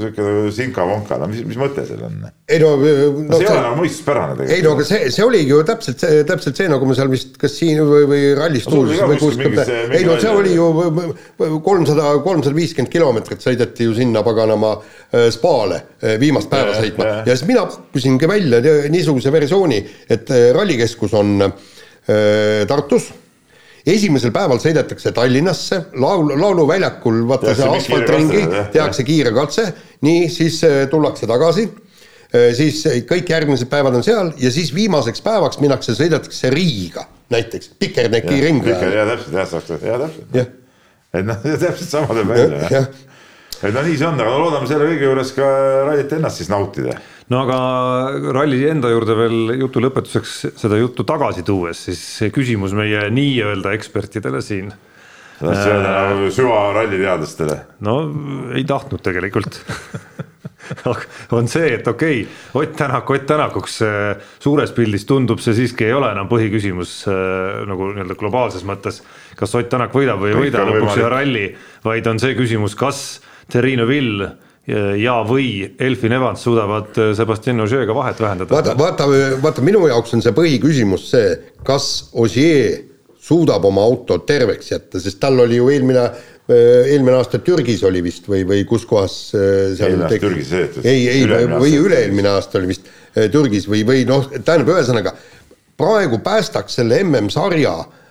sihuke sinka-vonka, no mis, mis mõte seal on? ei no, no, see ei ole nagu mõistuspärane tegelikult. ei no aga see, see oligi ju täpselt see, täpselt see, nagu me seal vist kas siin või, või rallis tuulis või kuskil, ei no see oli ju kolmsada, kolmsada viiskümmend kilomeetrit sõideti ju sinna paganama äh, spaale äh, viimast päeva ja, sõitma ja, ja siis mina pakkusingi välja niisuguse versiooni, et rallikeskus on äh, Tartus esimesel päeval sõidetakse Tallinnasse, laul, lauluväljakul vaata see asfaltringi, tehakse kiire katse, nii, siis äh, tullakse tagasi, äh, siis kõik järgmised päevad on seal ja siis viimaseks päevaks minnakse, sõidetakse Riiga näiteks, Pikerneki ring. ja täpselt, jah, saaks, ja täpselt. et noh, täpselt sama tuleb välja, jah. Et no nii see on, aga no loodame selle kõige juures ka rallit ennast siis nautida no aga ralli enda juurde veel jutu lõpetuseks seda juttu tagasi tuues, siis see küsimus meie nii-öelda ekspertidele siin. tahtsid öelda nagu süvaralliteadlastele? no ei tahtnud tegelikult on see, et okei okay,, Ott Tänak Ott Tänakuks suures pildis tundub, see siiski ei ole enam põhiküsimus nagu nii-öelda globaalses mõttes. kas Ott Tänak võidab või ei võida lõpuks ühe ralli, vaid on see küsimus, kas Terrine Vill ja, või Elfin Evans suudavad äh, Sebastian Ožeega vahet vähendada. vaata, vaata, vaata minu jaoks on see põhiküsimus see, kas Ožee suudab oma auto terveks jätta, sest tal oli ju eelmine äh, eelmine aasta Türgis oli vist või, või kus kohas äh, seal eelmine aasta Türgis sõidetud. ei, ei või üle-eelmine aasta oli vist Türgis või, või noh, tähendab, ühesõnaga praegu päästaks selle MM-sarja äh, Äh,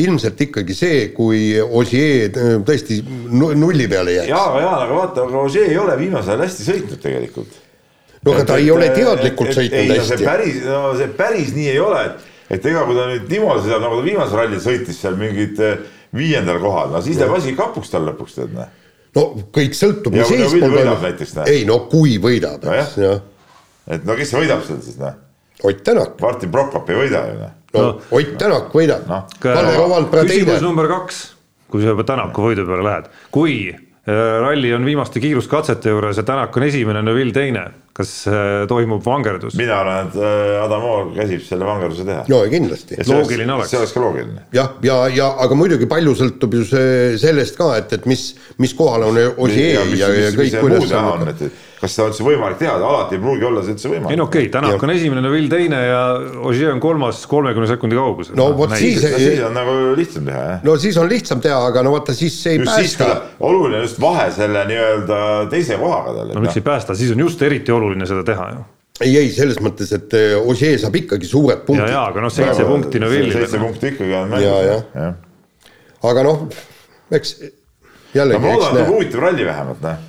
ilmselt ikkagi see, kui Ossier äh, tõesti nulli peale jääks. aga Jaan, aga vaata, aga Ossier ei ole viimasel ajal hästi sõitnud tegelikult. no aga ta et, ei ole teadlikult et, sõitnud ei, hästi. päris, no see päris nii ei ole, et, et ega kui ta nüüd niimoodi sõidab, nagu ta viimasel rallil sõitis seal mingid äh, viiendal kohal, no siis läheb asi kapuks tal lõpuks tead noh. no kõik sõltub. ja ei no kui võidab, eks no,. et no kes võidab seal siis noh? Ott Tänak. Martin Prokop ei võida ju noh no, Ott Tänak võidab no.. Kalle Rovandpera teine. küsimus number kaks, kui sa juba Tänaku võidu peale lähed, kui äh, ralli on viimaste kiiruskatsete juures ja Tänak on esimene, Neville teine, kas äh, toimub vangerdus? mina arvan, et äh, Adamo käsib selle vangerduse teha. no kindlasti. loogiline oleks. see oleks ka loogiline. jah, ja, ja, ja aga muidugi palju sõltub ju see sellest ka, et, et mis, mis kohal on Ossier ja, ja, ja kõik, kuidas see on. Kas seda üldse võimalik teha, alati ei pruugi olla see üldse võimalik. ei no okei okay,, Tänak on esimene, Neville teine ja Ossier on kolmas kolmekümne sekundi kaugusel. no vot siis. siis on nagu lihtsam teha, jah. no siis on lihtsam teha, aga no vaata siis see ei just päästa. oluline just vahe selle nii-öelda teise kohaga tal. no miks ei päästa, siis on just eriti oluline seda teha ju ei, ei selles mõttes, et eh, Ossier saab ikkagi suured punktid. ja, ja aga noh, seitse punkti Neville'ile. seitse punkti ikkagi on mängus. aga noh, eks jällegi. ma loodan, et on huvitav ralli vähemalt, noh.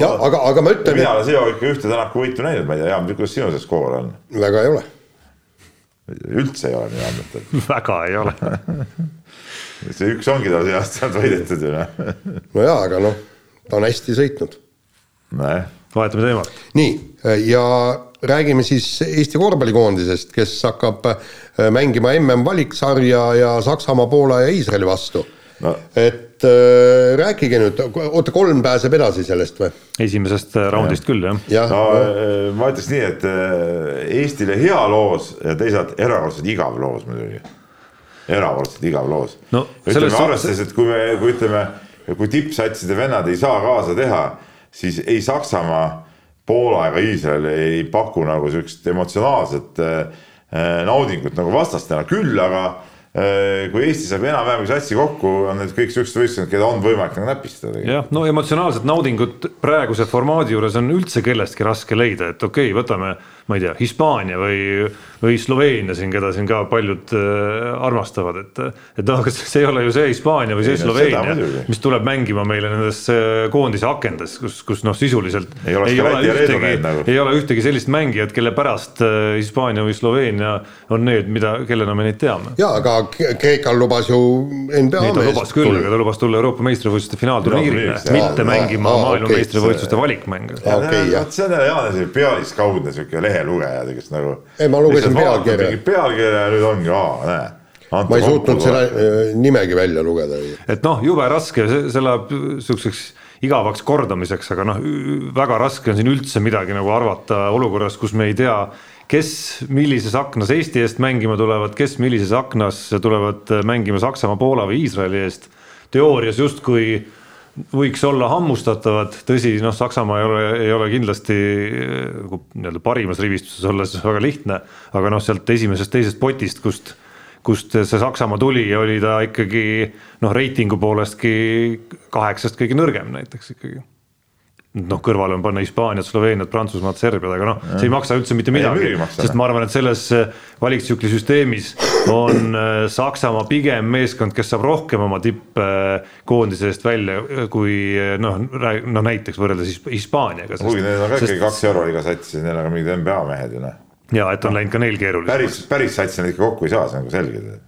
Ja aga, aga ma ütlen. mina olen seo ikka ühte Tänaku võitu näinud, ma ei tea, Jaan, kuidas sinu see skoor on? väga ei ole. üldse ei ole minu andmetel väga ei ole see üks ongi tal see aasta võidetud ju noh. no jaa, aga noh, ta on hästi sõitnud. nojah vahetame teemat. nii, ja räägime siis Eesti korvpallikoondisest, kes hakkab äh, mängima MM-valiksarja ja Saksamaa, Poola ja Iisraeli vastu no.. et äh, rääkige nüüd, oota, kolm pääseb edasi sellest või? esimesest äh, raundist ja. küll, jah ja,. no no. ma ütleks nii, et Eestile hea loos ja teisalt erakordselt igav loos muidugi. erakordselt igav loos no,. ütleme arvestades, et kui me, kui ütleme, kui tippsatside vennad ei saa kaasa teha siis ei Saksamaa, Poola ega Iisrael ei paku nagu sihukest emotsionaalset äh, naudingut nagu vastastena, küll aga äh, kui Eesti saab enam-vähem satsi kokku, on need kõik siuksed võistkonnad, keda on võimalik nagu näpistada. jah, no emotsionaalset naudingut praeguse formaadi juures on üldse kellestki raske leida, et okei okay,, võtame, ma ei tea, Hispaania või või Sloveenia siin, keda siin ka paljud äh, armastavad, et, et noh, kas see ei ole ju see Hispaania või see ei, Sloveenia, mis tuleb mängima meile nendes äh, koondise akendes, kus, kus noh, sisuliselt ei, ei ole ühtegi, nagu. ei ole ühtegi sellist mängijat, kelle pärast äh, Hispaania või Sloveenia on need, mida, kellena me neid teame. ja aga Kreekal lubas ju NBA meest. ta lubas küll, aga ta lubas tulla Euroopa meistrivõistluste finaalturniirile, mitte aa, mängima aa, maailma okay, meistrivõistluste valikmänge. Okay, see on jälle Jaane pealiskaudne sihuke lehelugeja, kes nagu. ei, ma lugesin pealkirja. pealkirja ja nüüd ongi, aa, näe. ma ei suutnud selle äh, nimegi välja lugeda. et noh, jube raske, see läheb sihukeseks igavaks kordamiseks, aga noh, väga raske on siin üldse midagi nagu arvata olukorras, kus me ei tea, kes millises aknas Eesti eest mängima tulevad, kes millises aknas tulevad mängima Saksamaa, Poola või Iisraeli eest. teoorias justkui võiks olla hammustatavad, tõsi, noh, Saksamaa ei ole, ei ole kindlasti nagu nii-öelda parimas rivistuses olles väga lihtne, aga noh, sealt esimesest-teisest potist, kust, kust see Saksamaa tuli, oli ta ikkagi noh, reitingu poolestki kaheksast kõige nõrgem näiteks ikkagi. Noh, kõrvale on panna Hispaaniat, Sloveeniat, Prantsusmaad, Serbiat, aga noh, see ei maksa üldse mitte midagi, sest ma arvan, et selles äh, valiktsükli süsteemis on äh, Saksamaa pigem meeskond, kes saab rohkem oma tippkoondise eest välja, kui noh, no näiteks võrreldes Hispaaniaga. kuigi need on ka ikkagi kaks euroliiga satsi, neil on ka mingid NBA mehed ju noh. ja et on läinud ka neil keerulisemaks. päris, päris satsi nad ikka kokku ei saa, see on nagu selge.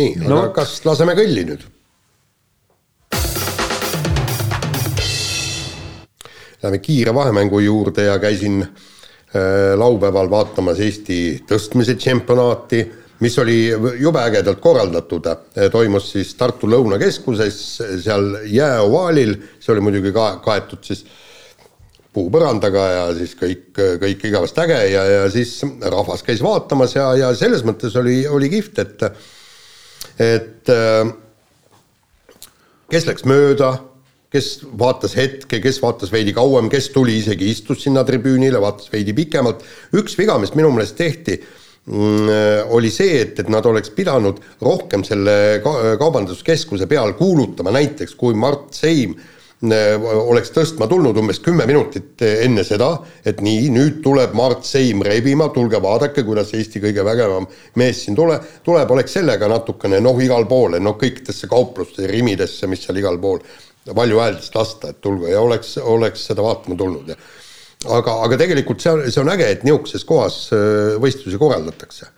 nii no., aga kas laseme kõlli nüüd? Läheme kiire vahemängu juurde ja käisin äh, laupäeval vaatamas Eesti tõstmise tšempionaati, mis oli jube ägedalt korraldatud, toimus siis Tartu Lõunakeskuses, seal jääovaalil, see oli muidugi ka kaetud siis puupõrandaga ja siis kõik, kõik igavest äge ja, ja siis rahvas käis vaatamas ja, ja selles mõttes oli, oli kihvt, et et äh, kes läks mööda kes vaatas hetke, kes vaatas veidi kauem, kes tuli isegi, istus sinna tribüünile, vaatas veidi pikemalt. üks viga, mis minu meelest tehti, mm, oli see, et, et nad oleks pidanud rohkem selle ka, kaubanduskeskuse peal kuulutama, näiteks kui Mart Seim mm, oleks tõstma tulnud umbes kümme minutit enne seda, et nii, nüüd tuleb Mart Seim rebima, tulge vaadake, kuidas Eesti kõige vägevam mees siin tule, tuleb, oleks sellega natukene noh, igal pool, noh, kõikidesse kauplustesse, Rimidesse, mis seal igal pool valjuhäälest lasta, et tulge ja oleks, oleks seda vaatama tulnud ja aga, aga tegelikult see on, see on äge, et niisuguses kohas äh, võistlusi korraldatakse.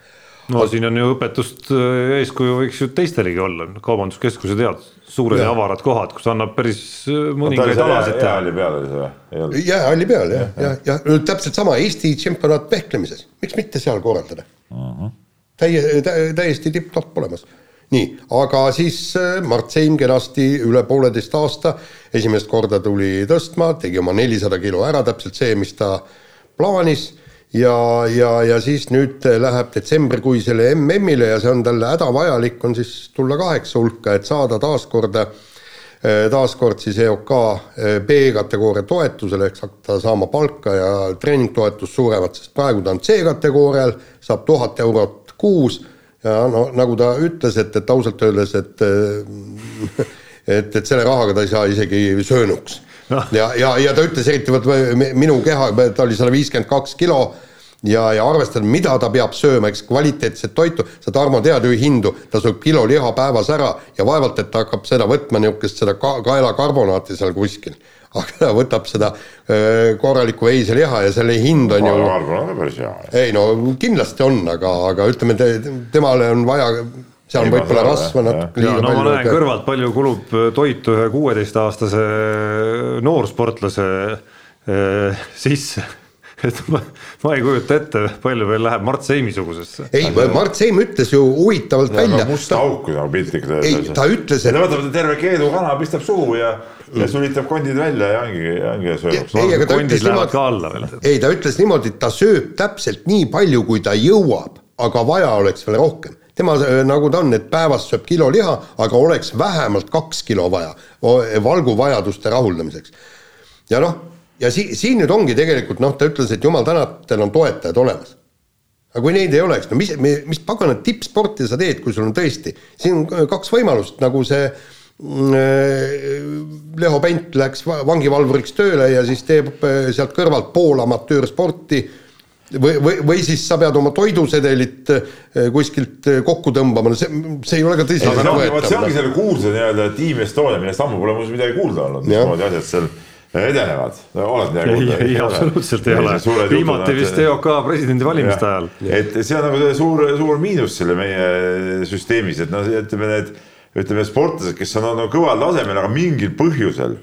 no siin on ju õpetust äh, eeskuju võiks ju teistelegi olla, kaubanduskeskused head, suured ja, avarad kohad, kus annab päris äh, mõningaid alasid teha. jäähalli peal oli see või? jäähalli peal jah, ja, ja, ja täpselt sama Eesti tšempionaat vehklemises, miks mitte seal korraldada uh? -huh. täie, täiesti tipp-topp olemas nii, aga siis äh, Mart Seim kenasti üle pooleteist aasta esimest korda tuli tõstma, tegi oma nelisada kilo ära, täpselt see, mis ta plaanis. Ja, ja, ja siis nüüd läheb detsembrikuisele MM-ile ja see on talle hädavajalik, on siis tulla kaheksa hulka, et saada taaskorda taaskord siis EOK B-kategooria toetusele, ehk hakata saama palka ja treeningtoetust suuremat, sest praegu ta on C-kategoorial, saab tuhat eurot kuus ja no nagu ta ütles, et, et ausalt öeldes, et et, et selle rahaga ta ei saa isegi söönuks. Ja, ja, ja ta ütles eriti vot minu keha, ta oli sada viiskümmend kaks kilo ja, ja arvestada, mida ta peab sööma, eks kvaliteetset toitu, sa Tarmo tead ju hindu, ta sööb kilo liha päevas ära ja vaevalt, et ta hakkab seda võtma niisugust seda ka, kaelakarbonaati seal kuskil aga ta võtab seda korralikku veiseliha ja selle hind on ju. on päris hea. ei no kindlasti on, aga, aga ütleme te,, temale on vaja seal on võib-olla rasva natuke liiga no, palju. ma näen kõrvalt, palju kulub toitu ühe kuueteistaastase noorsportlase sisse et ma, ma ei kujuta ette, palju veel läheb Mart Seimi sugusesse. ei, Mart Seim ütles ju huvitavalt ja, välja. musta auku nagu piltlikult öeldes. ei, ta ütles, et. ta võtab terve keedu kana, pistab suhu ja, ja mm. sulitab kondid välja ja ongi, ongi söömas. ei, aga ta ütles niimoodi, ei, ta ütles niimoodi, et ta sööb täpselt nii palju, kui ta jõuab, aga vaja oleks veel rohkem tema nagu ta on, et päevas sööb kilo liha, aga oleks vähemalt kaks kilo vaja valguvajaduste rahuldamiseks. ja noh ja si-, siin nüüd ongi tegelikult noh, ta ütles, et jumal tänatud, on toetajad olemas. aga kui neid ei oleks, no mis, mis paganat tippsporti sa teed, kui sul on tõesti, siin on kaks võimalust, nagu see mm, äh, Leho Pent läks vangivalvuriks tööle ja siis teeb äh, sealt kõrvalt pool amatöörsporti või, või, või siis sa pead oma toidusedelit äh, kuskilt kokku tõmbama, no see, see ei ole ka tõsiseltvõetav. see ongi selle kuulsa nii-öelda Team Estonia, millest ammu pole muuseas midagi kuulda olnud, mismoodi asjad seal edenevad, oled midagi kuulda? ei, ei, absoluutselt ei ole, viimati vist EOK presidendivalimiste ajal. et see on nagu suur, suur miinus selle meie süsteemis, et noh, ütleme need, ütleme sportlased, kes on olnud kõval tasemel, aga mingil põhjusel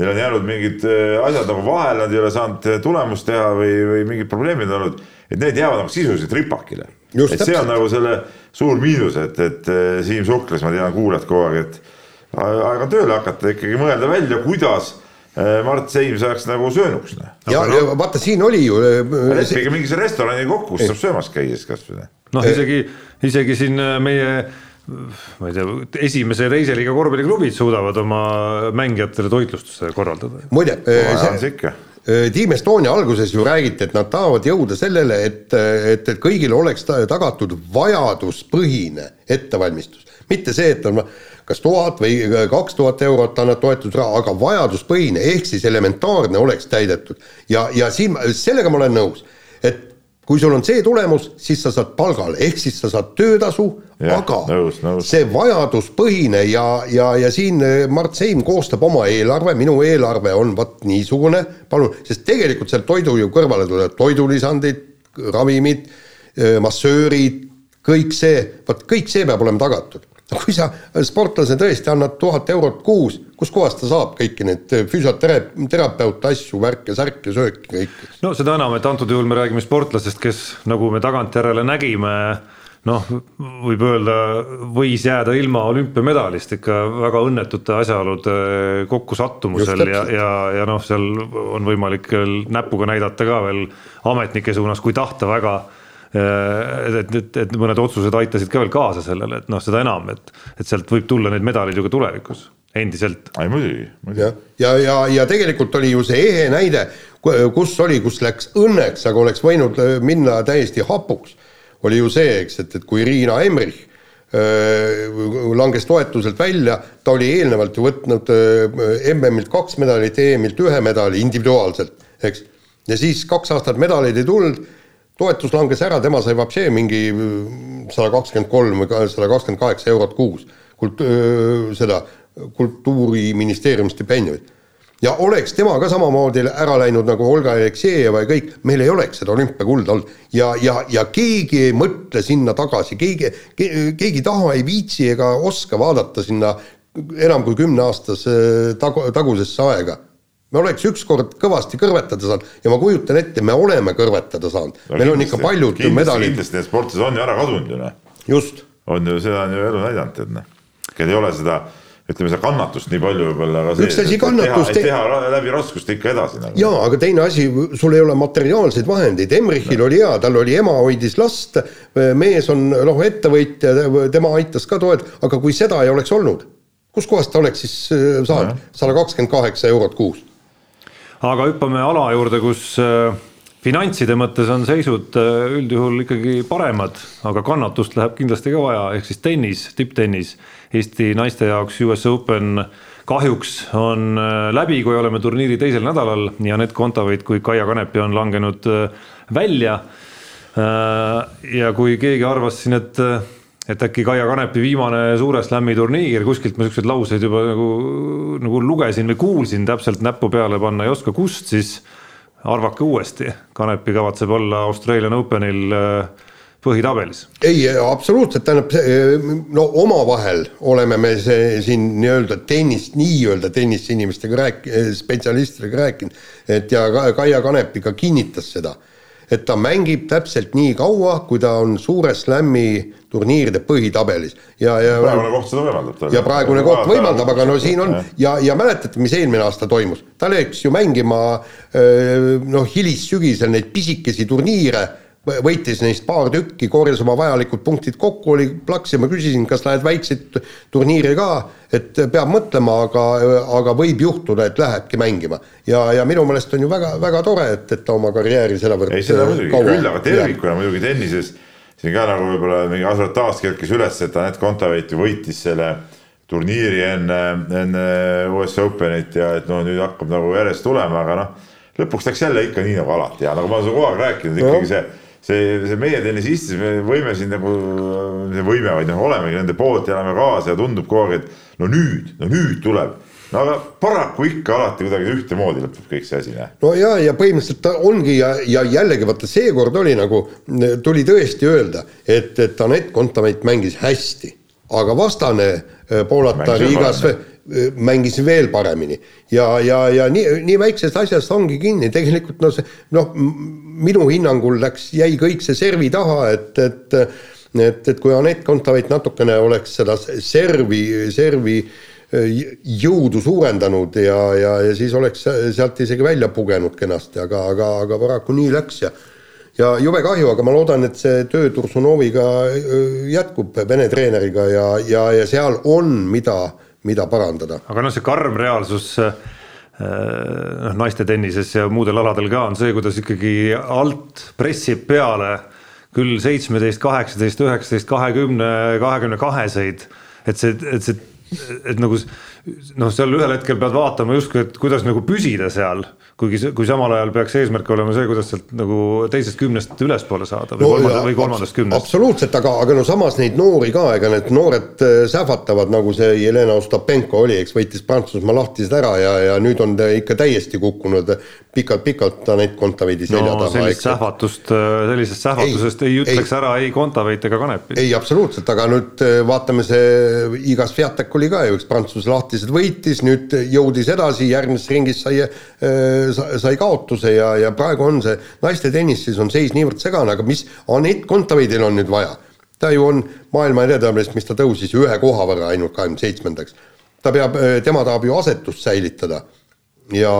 neil on jäänud mingid äh, asjad nagu vahele, nad ei ole saanud äh, tulemust teha või, või mingid probleemid on olnud, et need jäävad nagu sisuliselt ripakile. et täpselt. see on nagu selle suur miinus, et, et äh, Siim Suklas, ma tean, kuulad kogu aeg, et aeg on tööle hakata, ikkagi mõelda välja, kuidas Mart Seim saaks nagu söönuks. Noh. ja, ja no, vaata, siin oli ju. Äh, leppige mingi restorani kokku, kus saab söömas käia siis kasvõi. noh, isegi, isegi siin äh, meie ma ei tea, esimese ja teise liiga korvpalliklubid suudavad oma mängijatele toitlustuse korraldada. muide, Team Estonia alguses ju räägiti, et nad tahavad jõuda sellele, et, et, et kõigile oleks tagatud vajaduspõhine ettevalmistus, mitte see, et on kas tuhat või kaks tuhat eurot annad toetusraha, aga vajaduspõhine ehk siis elementaarne oleks täidetud. ja, ja siin, sellega ma olen nõus, et kui sul on see tulemus, siis sa saad palgale, ehk siis sa saad töötasu, aga nõus, nõus. see vajaduspõhine ja, ja, ja siin eh, Mart Seim koostab oma eelarve, minu eelarve on vot niisugune, palun, sest tegelikult seal toidu ju kõrvale tulevad toidulisandid, ravimid, eh, massöörid, kõik see, vot kõik see peab olema tagatud kui sa sportlase tõesti annad tuhat eurot kuus, kuskohast ta saab kõiki neid füsioterapeute asju, värke, särke, sööki, kõike? no seda enam, et antud juhul me räägime sportlasest, kes nagu me tagantjärele nägime, noh, võib öelda, võis jääda ilma olümpiamedalist ikka väga õnnetute asjaolude kokkusattumusel ja, ja, ja noh, seal on võimalik näpuga näidata ka veel ametnike suunas, kui tahta väga Äh, et, et, et mõned otsused aitasid ka veel kaasa sellele, et noh, seda enam, et, et sealt võib tulla neid medaleid ju ka tulevikus, endiselt. ei muidugi, muidugi.. ja, ja, ja, ja tegelikult oli ju see ehe näide, kus oli, kus läks õnneks, aga oleks võinud äh, minna täiesti hapuks, oli ju see, eks, et, et kui Riina Emrich äh, langes toetuselt välja, ta oli eelnevalt ju võtnud MM-ilt kaks medalit, EM-ilt ühe medali individuaalselt, eks. ja siis kaks aastat medaleid ei tulnud toetus langes ära, tema sai vapšee mingi sada kakskümmend kolm või sada kakskümmend kaheksa eurot kuus kult-, seda kultuuriministeeriumi stipendiumit. ja oleks tema ka samamoodi ära läinud nagu Olga Aleksejeva ja kõik, meil ei oleks seda olümpiakulda olnud. ja, ja, ja keegi ei mõtle sinna tagasi, keegi ke,, keegi taha, ei viitsi ega oska vaadata sinna enam kui kümneaastase tagu, tagusesse aega me oleks ükskord kõvasti kõrvetada saanud ja ma kujutan ette, me oleme kõrvetada saanud no,. meil on ikka paljud kindlasti, medalid. kindlasti need sportlased on ju ära kadunud ju noh. just. on ju, seda on ju elu näidanud, et noh, kel ei ole seda ütleme seda kannatust nii palju võib-olla Üks asi kannatust- teha, teha läbi raskuste ikka edasi nagu. jaa, aga teine asi, sul ei ole materiaalseid vahendeid, Emrichil oli hea, tal oli ema hoidis last, mees on noh, ettevõtja, tema aitas ka toet, aga kui seda ei oleks olnud, kuskohast ta oleks siis äh, saanud sada kakskümmend kaheksa eurot kuus? Aga hüppame ala juurde, kus äh, finantside mõttes on seisud äh, üldjuhul ikkagi paremad, aga kannatust läheb kindlasti ka vaja, ehk siis tennis, tipptennis. Eesti naiste jaoks US Open kahjuks on äh, läbi, kui oleme turniiri teisel nädalal ja Anett Kontaveit kui Kaia Kanepi on langenud välja. ja kui keegi arvas siin, et et äkki Kaia Kanepi viimane suure slam'i turniir, kuskilt ma siukseid lauseid juba nagu, nagu lugesin või kuulsin täpselt näppu peale panna ei oska kust, siis arvake uuesti, Kanepi kavatseb olla Australian Openil äh, põhitabelis. ei, absoluutselt, tähendab, no omavahel oleme me see siin nii-öelda tennist, nii-öelda tenniseinimestega rääk-, spetsialistidega rääkinud, et ja Ka- Kaia Kanep ikka kinnitas seda, et ta mängib täpselt nii kaua, kui ta on suure slam'i turniiride põhitabelis. Ja, ja praegune koht seda võimaldab ja praegune koht võimaldab, aga no siin on ja, ja mäletate, mis eelmine aasta toimus, ta läks ju mängima noh, hilissügisel neid pisikesi turniire, võitis neist paar tükki, korjas oma vajalikud punktid kokku, oli plaks ja ma küsisin, kas lähed väikseid turniire ka, et peab mõtlema, aga, aga võib juhtuda, et lähebki mängima. ja, ja minu meelest on ju väga, väga tore, et, et ta oma karjääri sedavõrd ei, seda muidugi, küll aga tervikuna muidugi tennises siin ka nagu võib-olla mingi ažiotaaž kerkis üles, et Anett Kontaveit ju võitis selle turniiri enne, enne US Openit ja et no nüüd hakkab nagu järjest tulema, aga noh, lõpuks läks jälle ikka nii nagu alati ja nagu ma olen kogu aeg rääkinud, ikkagi see see, see meie tennisistis, me võime siin nagu, võime, vaid noh, olemegi nende poolt ja elame kaasa ja tundub kogu aeg, et no nüüd, no nüüd tuleb. No aga paraku ikka alati kuidagi ühtemoodi lõpeb kõik see asi, noh. no ja, ja põhimõtteliselt ongi ja, ja jällegi vaata seekord oli nagu, tuli tõesti öelda, et, et Anett Kontaveit mängis hästi, aga vastane äh, Poolata Mängis veel liigas paremini. äh, mängis veel paremini ja, ja, ja nii, nii väiksest asjast ongi kinni, tegelikult noh, see noh, minu hinnangul läks, jäi kõik see servi taha, et, et et, et kui Anett Kontaveit natukene oleks seda servi, servi äh, jõudu suurendanud ja, ja, ja siis oleks sealt isegi välja pugenud kenasti, aga, aga, aga paraku nii läks ja ja jube kahju, aga ma loodan, et see töö Tursunoviga jätkub Vene treeneriga ja, ja, ja seal on, mida, mida parandada. aga noh, see karm reaalsus noh, naiste tennises ja muudel aladel ka on see, kuidas ikkagi alt pressib peale küll seitsmeteist, kaheksateist, üheksateist, kahekümne, kahekümne kaheseid, et see, et see, et nagu s- noh, seal ühel hetkel pead vaatama justkui, et kuidas nagu püsida seal, kuigi, kui samal ajal peaks eesmärk olema see, kuidas sealt nagu teisest kümnest ülespoole saada või kolmandast, või kolmandast kümnest. absoluutselt, aga, aga no samas neid noori ka, ega need noored äh, sähvatavad, nagu see Jelena Ostapenko oli, eks võitis Prantsusmaa lahtised ära ja, ja nüüd on ta ikka täiesti kukkunud pikalt-pikalt Anett Kontaveidi selja no taha, sellist sähvatust, sellisest sähvatusest ei, Ei, ütleks ei. ära ei Kontaveit ega Kanepi. ei, absoluutselt, aga nüüd äh, vaatame, see Igas Fiatek oli ka ju üks Prantsuse lahtised võitis, nüüd jõudis edasi, järgmises ringis sai, sai kaotuse ja, ja praegu on see naiste tennises on seis niivõrd segane, aga mis Anett Kontaveidil on nüüd vaja? ta ju on maailma edetabelist, mis ta tõusis ühe koha võrra ainult kahekümne seitsmendaks. ta peab, tema tahab ju asetust säilitada ja,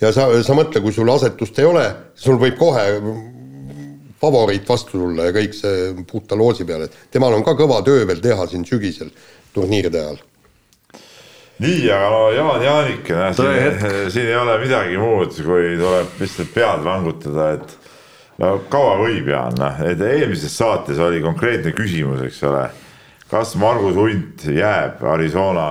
ja sa, sa mõtle, kui sul asetust ei ole, sul võib kohe favoriit vastu tulla ja kõik see puhta loosi peale, et temal on ka kõva töö veel teha siin sügisel turniiride ajal. nii, aga no Jaan Jaanike, näe Tõe siin, siin ei ole midagi muud, kui tuleb lihtsalt pead vangutada, et no kaua võib Jaan, noh, et eelmises saates oli konkreetne küsimus, eks ole. kas Margus Hunt jääb Arizona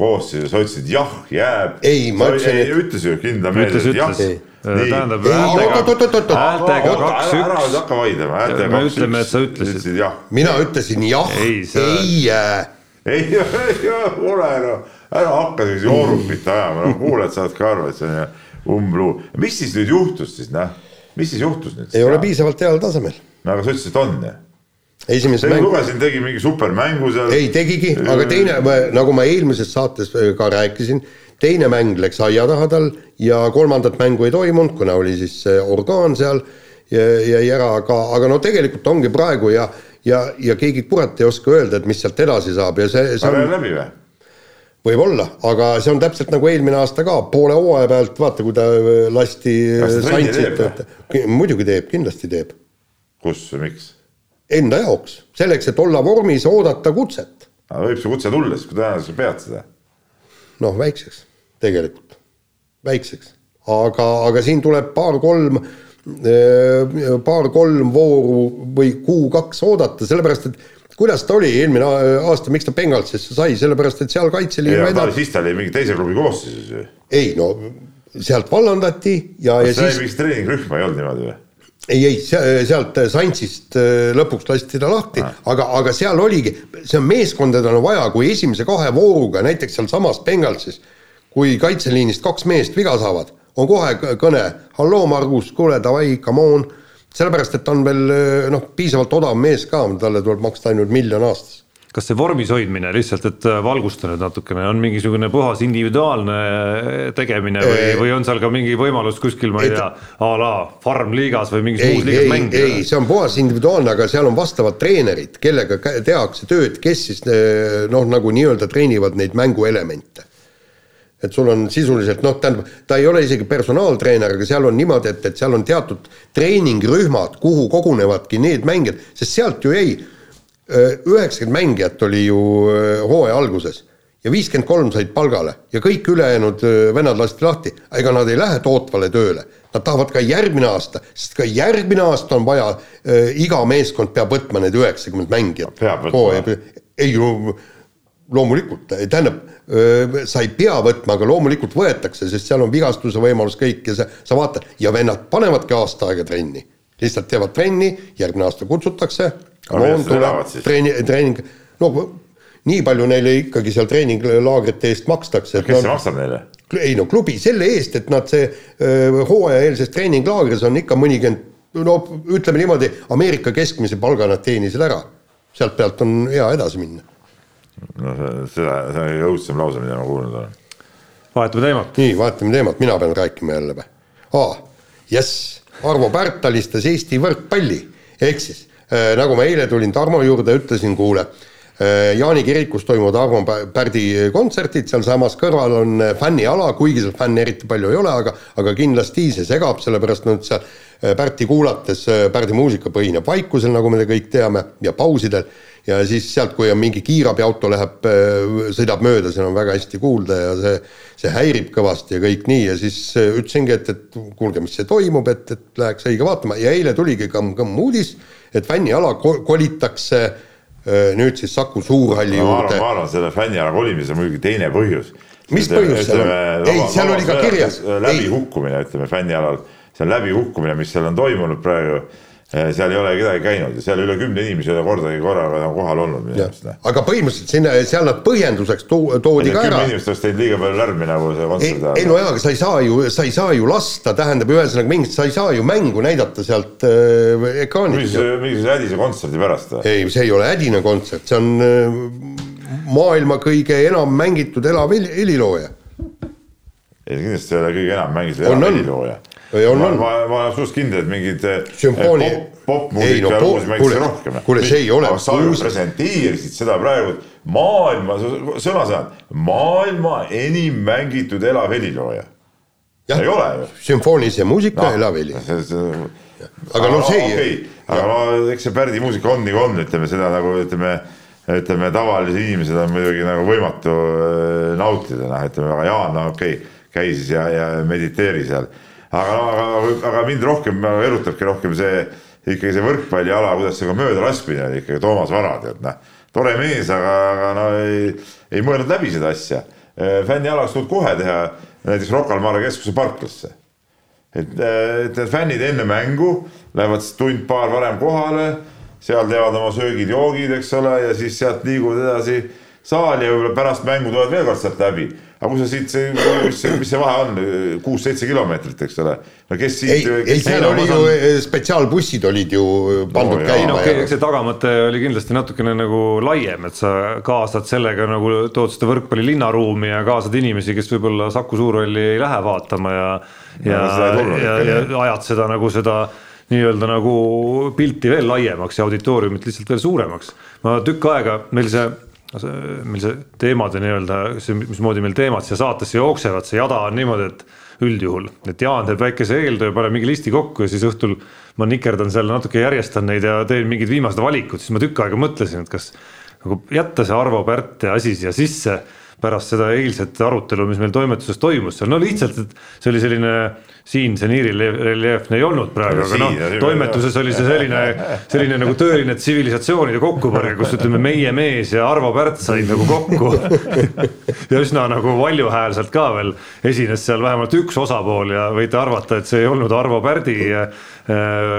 koosseisu, sa ütlesid jah, jääb. Ei, ma ütlesin, et. ütles ju ütles, kindlameelselt jah. ütles. tähendab häältega ära kaks-üks. hakka vaidlema, häältega me kaks-üks. ütleme, et sa ütlesid. mina ütlesin jah, Ei, jää. ei, ei ole no, ära hakka siis joorupit ajama, no kuulajad saavad ka aru, et see on umbluu. mis siis nüüd juhtus siis, noh, mis siis juhtus nüüd? ei ole. piisavalt heal tasemel. no aga sa ütlesid, et on ju. esimeses ma mäng, lugesin, tegi mingi supermängu seal. ei tegigi, aga teine, nagu ma eelmises saates ka rääkisin, teine mäng läks aia taha tal ja kolmandat mängu ei toimunud, kuna oli siis see orgaan seal jäi ära, aga, aga no tegelikult ongi praegu ja, ja, ja keegi kurat ei oska öelda, et mis sealt edasi saab ja see, see on, läbi või? Võib-olla, aga see on täpselt nagu eelmine aasta ka, poole hooaja pealt, vaata, kui ta äh, lasti teeb,, muidugi teeb, kindlasti teeb. kus miks? Enda jaoks, selleks, et olla vormis, oodata kutset. võib see kutse tulla, siis kui tõenäoliselt pead seda. noh, väikseks, tegelikult, väikseks. aga, aga siin tuleb paar-kolm, paar-kolm vooru või kuu-kaks oodata, sellepärast et kuidas ta oli eelmine aasta, miks ta Bengalsisse sai, sellepärast et seal Kaitseliidu vedab, siis ta oli mingi teise klubi koosseisus ju. ei no sealt vallandati ja, ja siis mingit treeningrühma ei olnud niimoodi või? ei, ei sealt Saintsist äh, lõpuks lasti ta lahti, aga, aga seal oligi, see on meeskondadel on vaja, kui esimese kahe vooruga näiteks sealsamas Bengalsis, kui kaitseliinist kaks meest viga saavad, on kohe kõne, halloo, Margus, kuule, davai, come on, sellepärast, et ta on veel äh, noh, piisavalt odav mees ka, talle tuleb maksta ainult miljon aastas. kas see vormis hoidmine lihtsalt, et äh, valgusta nüüd natukene, on mingisugune puhas individuaalne äh, tegemine või, või on seal ka mingi võimalus kuskil, ma ei Ei, tea, a la farm-liigas või mingis ei, muus liigas mängida? ei, see on puhas individuaalne, aga seal on vastavad treenerid, kellega tehakse tööd, kes siis eh, noh, nagu nii-öelda treenivad neid mänguelemente. Et sul on sisuliselt noh, tähendab, ta ei ole isegi personaaltreener, aga seal on niimoodi, et, et seal on teatud treeningrühmad, kuhu kogunevadki need mängijad, sest sealt ju jäi üheksakümmend mängijat oli ju hooaja alguses ja viiskümmend kolm said palgale ja kõik ülejäänud vennad lasti lahti, ega nad ei lähe tootvale tööle, nad tahavad ka järgmine aasta, sest ka järgmine aasta on vaja, iga meeskond peab võtma need üheksakümmend mängijat. Ei ju loomulikult, tähendab, sa ei pea võtma, aga loomulikult võetakse, sest seal on vigastuse võimalus kõik ja sa, sa vaatad ja vennad panevadki aasta aega trenni, lihtsalt teevad trenni, järgmine aasta kutsutakse. Elavad siis? treeni, treening, no nii palju neile ikkagi seal treeninglaagrite eest makstakse. kes see maksab neile? ei no klubi selle eest, et nad see hooajaeelses treeninglaagris on ikka mõnikümmend, no ütleme niimoodi, Ameerika keskmise palga nad teenisid ära. sealt pealt on hea edasi minna. No seda, see on kõige õudsem lause, mida ma kuulnud olen. vahetame teemat. nii, vahetame teemat, mina pean rääkima jälle või? aa, jess, Arvo Pärt alistas Eesti võrkpalli, ehk siis äh, nagu ma eile tulin Tarmo juurde, ütlesin, kuule äh,, Jaani kirikus toimuvad Arvo Pä- Pärdi kontserdid, sealsamas kõrval on äh, fänniala, kuigi seal fänne eriti palju ei ole, aga aga kindlasti see segab, sellepärast nad seal äh, Pärti kuulates äh, Pärdi muusika põhineb vaikusel, nagu me kõik teame, ja pausidel ja siis sealt, kui on mingi kiirabiauto läheb, sõidab mööda, seal on väga hästi kuulda ja see, see häirib kõvasti ja kõik nii ja siis äh, ütlesingi, et, et kuulge, mis see toimub, et, et läheks õige vaatama ja eile tuligi kõmm-kõmm uudis, et fänniala ko- kolitakse äh, nüüd siis Saku Suurhalli arvan, juurde ma arvan, selle fänniala kolimise on muidugi teine põhjus. Mis põhjus seal on? Ei, seal oli ka kirjas. Läbihukkumine, ütleme fännialal, see on läbihukkumine, mis seal on toimunud praegu. Seal ei ole kedagi käinud ja seal üle kümne inimese ei ole kordagi korraga nagu kohal olnud minu arust. aga põhimõtteliselt sinna, seal nad põhjenduseks to- toodi ka ära kümme inimest oleks teinud liiga palju lärmi nagu see ei, kontserdi ei no jaa, aga sa ei saa ju, sa ei saa ju lasta, tähendab ühesõnaga mingit, sa ei saa ju mängu näidata sealt äh, ekraanilt mingi, mingisuguse hädise kontserdi pärast või? ei, see ei ole hädine kontsert, see on äh, maailma kõige enam mängitud elav heli- helilooja. Ei kindlasti ei ole kõige enam mängitud On, on. helilooja. Ma, ma, ma olen absoluutselt kindel, et mingid eh, Sümfooni- pop, popmuusika Ei, no ja mängitakse kuule, rohkem. kuule, see ei ole sa ju presenteerisid seda praegu maailma, sõna-sõnalt, maailma enim mängitud elav helilooja. ei ole ju. sümfoonilise muusika elav heli. Aga no see- okei, aga no eks see Pärdi muusika on nagu on, ütleme seda nagu ütleme, ütleme tavalised inimesed on muidugi nagu võimatu äh, nautida, noh, ütleme, aga Jaan, no okei okay,, käi siis ja, ja mediteeri seal. aga aga, aga mind rohkem erutabki rohkem see ikkagi see võrkpalliala, kuidas see ka möödalaskmine oli ikkagi Toomas Vara, tead noh. tore mees, aga, aga no ei, ei mõelnud läbi seda asja. fänniala oleks tulnud kohe teha näiteks Rocca al Mare keskuse parklasse et, et need fännid enne mängu lähevad siis tund-paar varem kohale, seal teevad oma söögid-joogid, eks ole, ja siis sealt liiguvad edasi saali ja võib-olla pärast mängu tulevad veel kord sealt läbi. Aga kui sa siit, see, mis see, mis see vahe on, kuus-seitse kilomeetrit, eks ole. no kes siit,, ei seal oli ju eh, spetsiaalbussid olid ju pandud No käima okei, ja eks see tagamõte oli kindlasti natukene nagu laiem, et sa kaasad sellega nagu tood seda võrkpalli linnaruumi ja kaasad inimesi, kes võib-olla Saku Suurhalli ei lähe vaatama ja ja ja, ja ajad seda nagu seda nii-öelda nagu pilti veel laiemaks ja auditooriumit lihtsalt veel suuremaks. ma tükk aega, meil see, meil see teemade nii-öelda, see, mismoodi meil teemad siia saatesse jooksevad, see jada on niimoodi, et üldjuhul, et Jaan teeb väikese eeltöö, paneb mingi listi kokku ja siis õhtul ma nikerdan seal natuke, järjestan neid ja teen mingid viimased valikud, siis ma tükk aega mõtlesin, et kas nagu jätta see Arvo Pärte asi siia sisse pärast seda eilset arutelu, mis meil toimetuses toimus seal, no lihtsalt, et see oli selline siin see niirireljeefne ei olnud praegu, aga noh, toimetuses oli see selline, selline nagu tõeline tsivilisatsioonide kokkupõrge, kus ütleme, meie mees ja Arvo Pärt said nagu kokku. Ja üsna nagu valjuhäälselt ka veel esines seal vähemalt üks osapool ja võite arvata, et see ei olnud Arvo Pärdi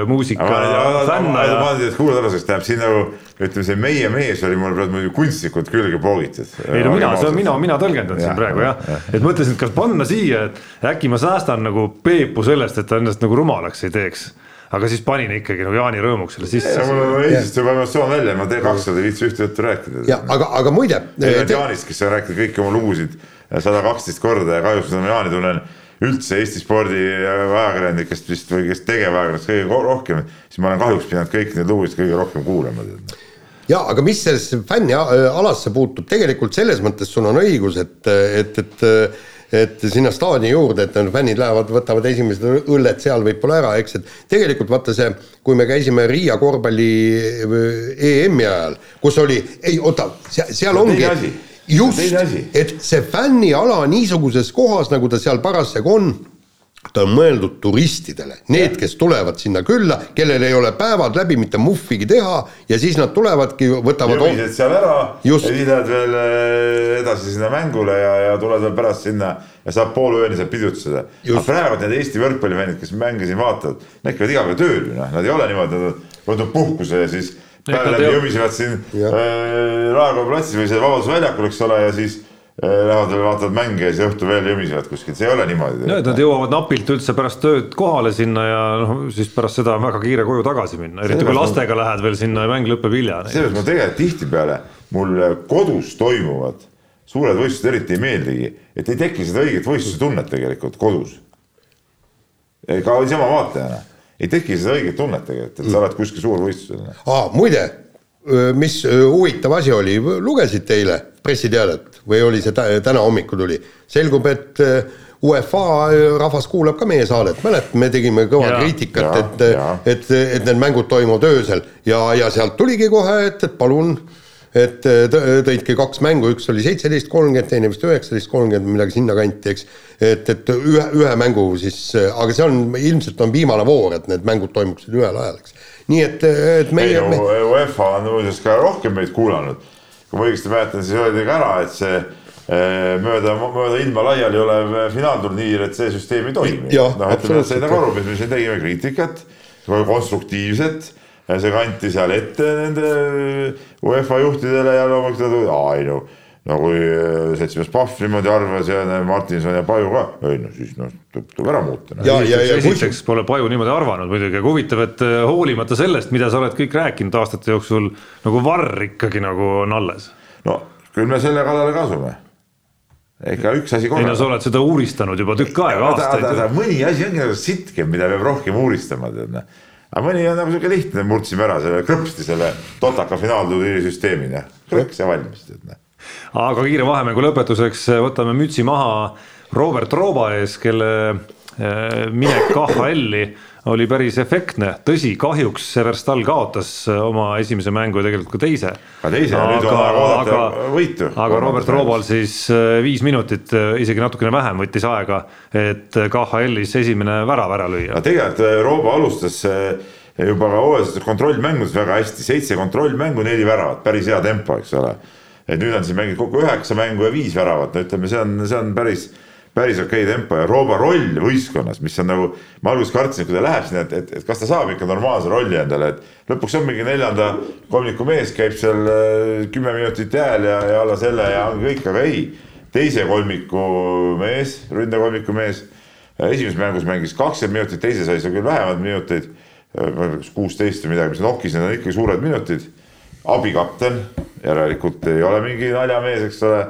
muusika fänn. ma tahan teid kuulda tänaseks, tähendab siin nagu ütleme, see meie mees oli mul praegu kunstlikult külge poogitud. ei no mina, see on mina, mina tõlgendan siin praegu jah ja., et mõtlesin, et kas panna siia, et äkki ma säästan nagu Peepu sellest, et ta ennast nagu rumalaks ei teeks aga siis panin ikkagi nagu Jaani rõõmuks selle sisse. mul on eesist juba emotsioon välja, ma T200 ei viitsi ühte juttu rääkida. ja aga, aga muide. Jaanist, kes on rääkinud kõiki oma lugusid sada kaksteist korda ja kahjuks ma Jaani tunnen üldse Eesti spordi ajakirjanikest vist või kes tegevajakirjandust kõige rohkem, siis ma olen kahjuks pidanud kõiki neid lugusid kõige rohkem kuulama ja aga mis sellesse fännialasse puutub, tegelikult selles mõttes sul on õigus, et, et, et et sinna staadioni juurde, et fännid lähevad, võtavad esimesed õlled seal võib-olla ära, eks, et tegelikult vaata see, kui me käisime Riia korvpalli EM-i ajal, kus oli, ei oota, seal, seal ongi just, et see fänniala niisuguses kohas, nagu ta seal parasjagu on ta on mõeldud turistidele, need, kes tulevad sinna külla, kellel ei ole päevad läbi mitte muhvigi teha ja siis nad tulevadki, võtavad. jõmised seal ära Just. ja siis lähed veel eh, edasi sinna mängule ja, ja tuled veel pärast sinna ja saab poole ööni seal pidutseda. aga praegu need Eesti võrkpallifännid, kes mänge siin vaatavad, need käivad iga päev tööl ju noh, nad ei ole niimoodi, nad võtavad puhkuse ja siis päev läbi jõmisevad siin äh, Raekoja platsis või seal Vabaduse väljakul, eks ole, ja siis Äh, lähevad veel vaatavad mänge ja siis õhtul veel jõmisevad kuskil, see ei ole niimoodi. no et nad jõuavad napilt üldse pärast tööd kohale sinna ja noh, siis pärast seda on väga kiire koju tagasi minna, eriti kui lastega ma... lähed veel sinna ja mäng lõpeb hilja. selles ma tegelikult tihtipeale mul kodus toimuvad suured võistlused eriti ei meeldigi, et ei teki seda õiget võistluse tunnet tegelikult kodus. ka niisama vaatajana ei teki seda õiget tunnet tegelikult, et sa oled kuskil suurvõistlusel. aa, muide, mis huvitav asi oli, lugesite eile pressiteadet või oli see täna hommikul tuli, selgub, et UEFA rahvas kuulab ka meie saadet, mäletad, me tegime kõva ja, kriitikat, et, et, et need mängud toimuvad öösel ja, ja sealt tuligi kohe, et, et palun, et tõidki kaks mängu, üks oli seitseteist kolmkümmend, teine vist üheksateist kolmkümmend, midagi sinnakanti, eks. et, et ühe, ühe mängu siis, aga see on, ilmselt on viimane voor, et need mängud toimuksid ühel ajal, eks. nii et, et meie. ei no UEFA on muuseas ka rohkem meid kuulanud kui ma õigesti mäletan, siis öeldi ka ära, et see mööda, mööda ilma laiali olev finaalturniir, et see süsteem ei toimi. noh, ütleme, nad said nagu aru, mis me siin tegime kriitikat, konstruktiivset, see kanti seal ette nende UEFA juhtidele ja loomulikult nad, aa ei no no kui äh, seltsimees Pahv niimoodi arvas ja Martinson ja Paju ka, ei no siis noh, tuleb ära muuta no.. ja, ja, ja esiteks pole Paju niimoodi arvanud muidugi, aga huvitav, et äh, hoolimata sellest, mida sa oled kõik rääkinud aastate jooksul, nagu varr ikkagi nagu on alles. no küll me selle kallale ka asume ikka üks asi korraga. ei no sa oled seda uuristanud juba tükk aega, aastaid. mõni asi ongi nagu sitkem, mida peab rohkem uuristama, tead noh. Aga mõni on nagu sihuke lihtne, murdsime ära selle krõpsti selle totaka finaalturniiri süsteemi, noh. krõks ja valmis, noh aga kiire vahemängu lõpetuseks võtame mütsi maha Robert Rooba ees, kelle minek KHL-i oli päris efektne, tõsi, kahjuks Severstal kaotas oma esimese mängu ja tegelikult ka teise. ka teise ja nüüd on aega oodata võitu. aga Robert Roobal siis eh, viis minutit, isegi natukene vähem võttis aega, et KHL-is esimene värav ära lüüa. tegelikult Rooba alustas juba ka hooajalistes kontrollmängudes väga hästi, seitse kontrollmängu, neli väravat, päris hea tempo, eks ole et nüüd on siin mänginud kokku üheksa mängu ja viis väravat, no ütleme, see on, see on päris, päris okei okay tempo ja Rooba roll võistkonnas, mis on nagu, ma alguses kartsin, et kui ta läheb sinna, et, et, et kas ta saab ikka normaalse rolli endale, et lõpuks on mingi neljanda kolmiku mees, käib seal äh, kümme minutit jääl ja, ja alla selle ja kõik, aga ei. teise kolmiku mees, ründekolmiku mees, esimeses mängus mängis kakskümmend minutit, teises sai seal küll vähemad minuteid, äh, kuusteist või midagi, mis on okis, need on ikkagi suured minutid abikapten, järelikult ei ole mingi naljamees, eks ole.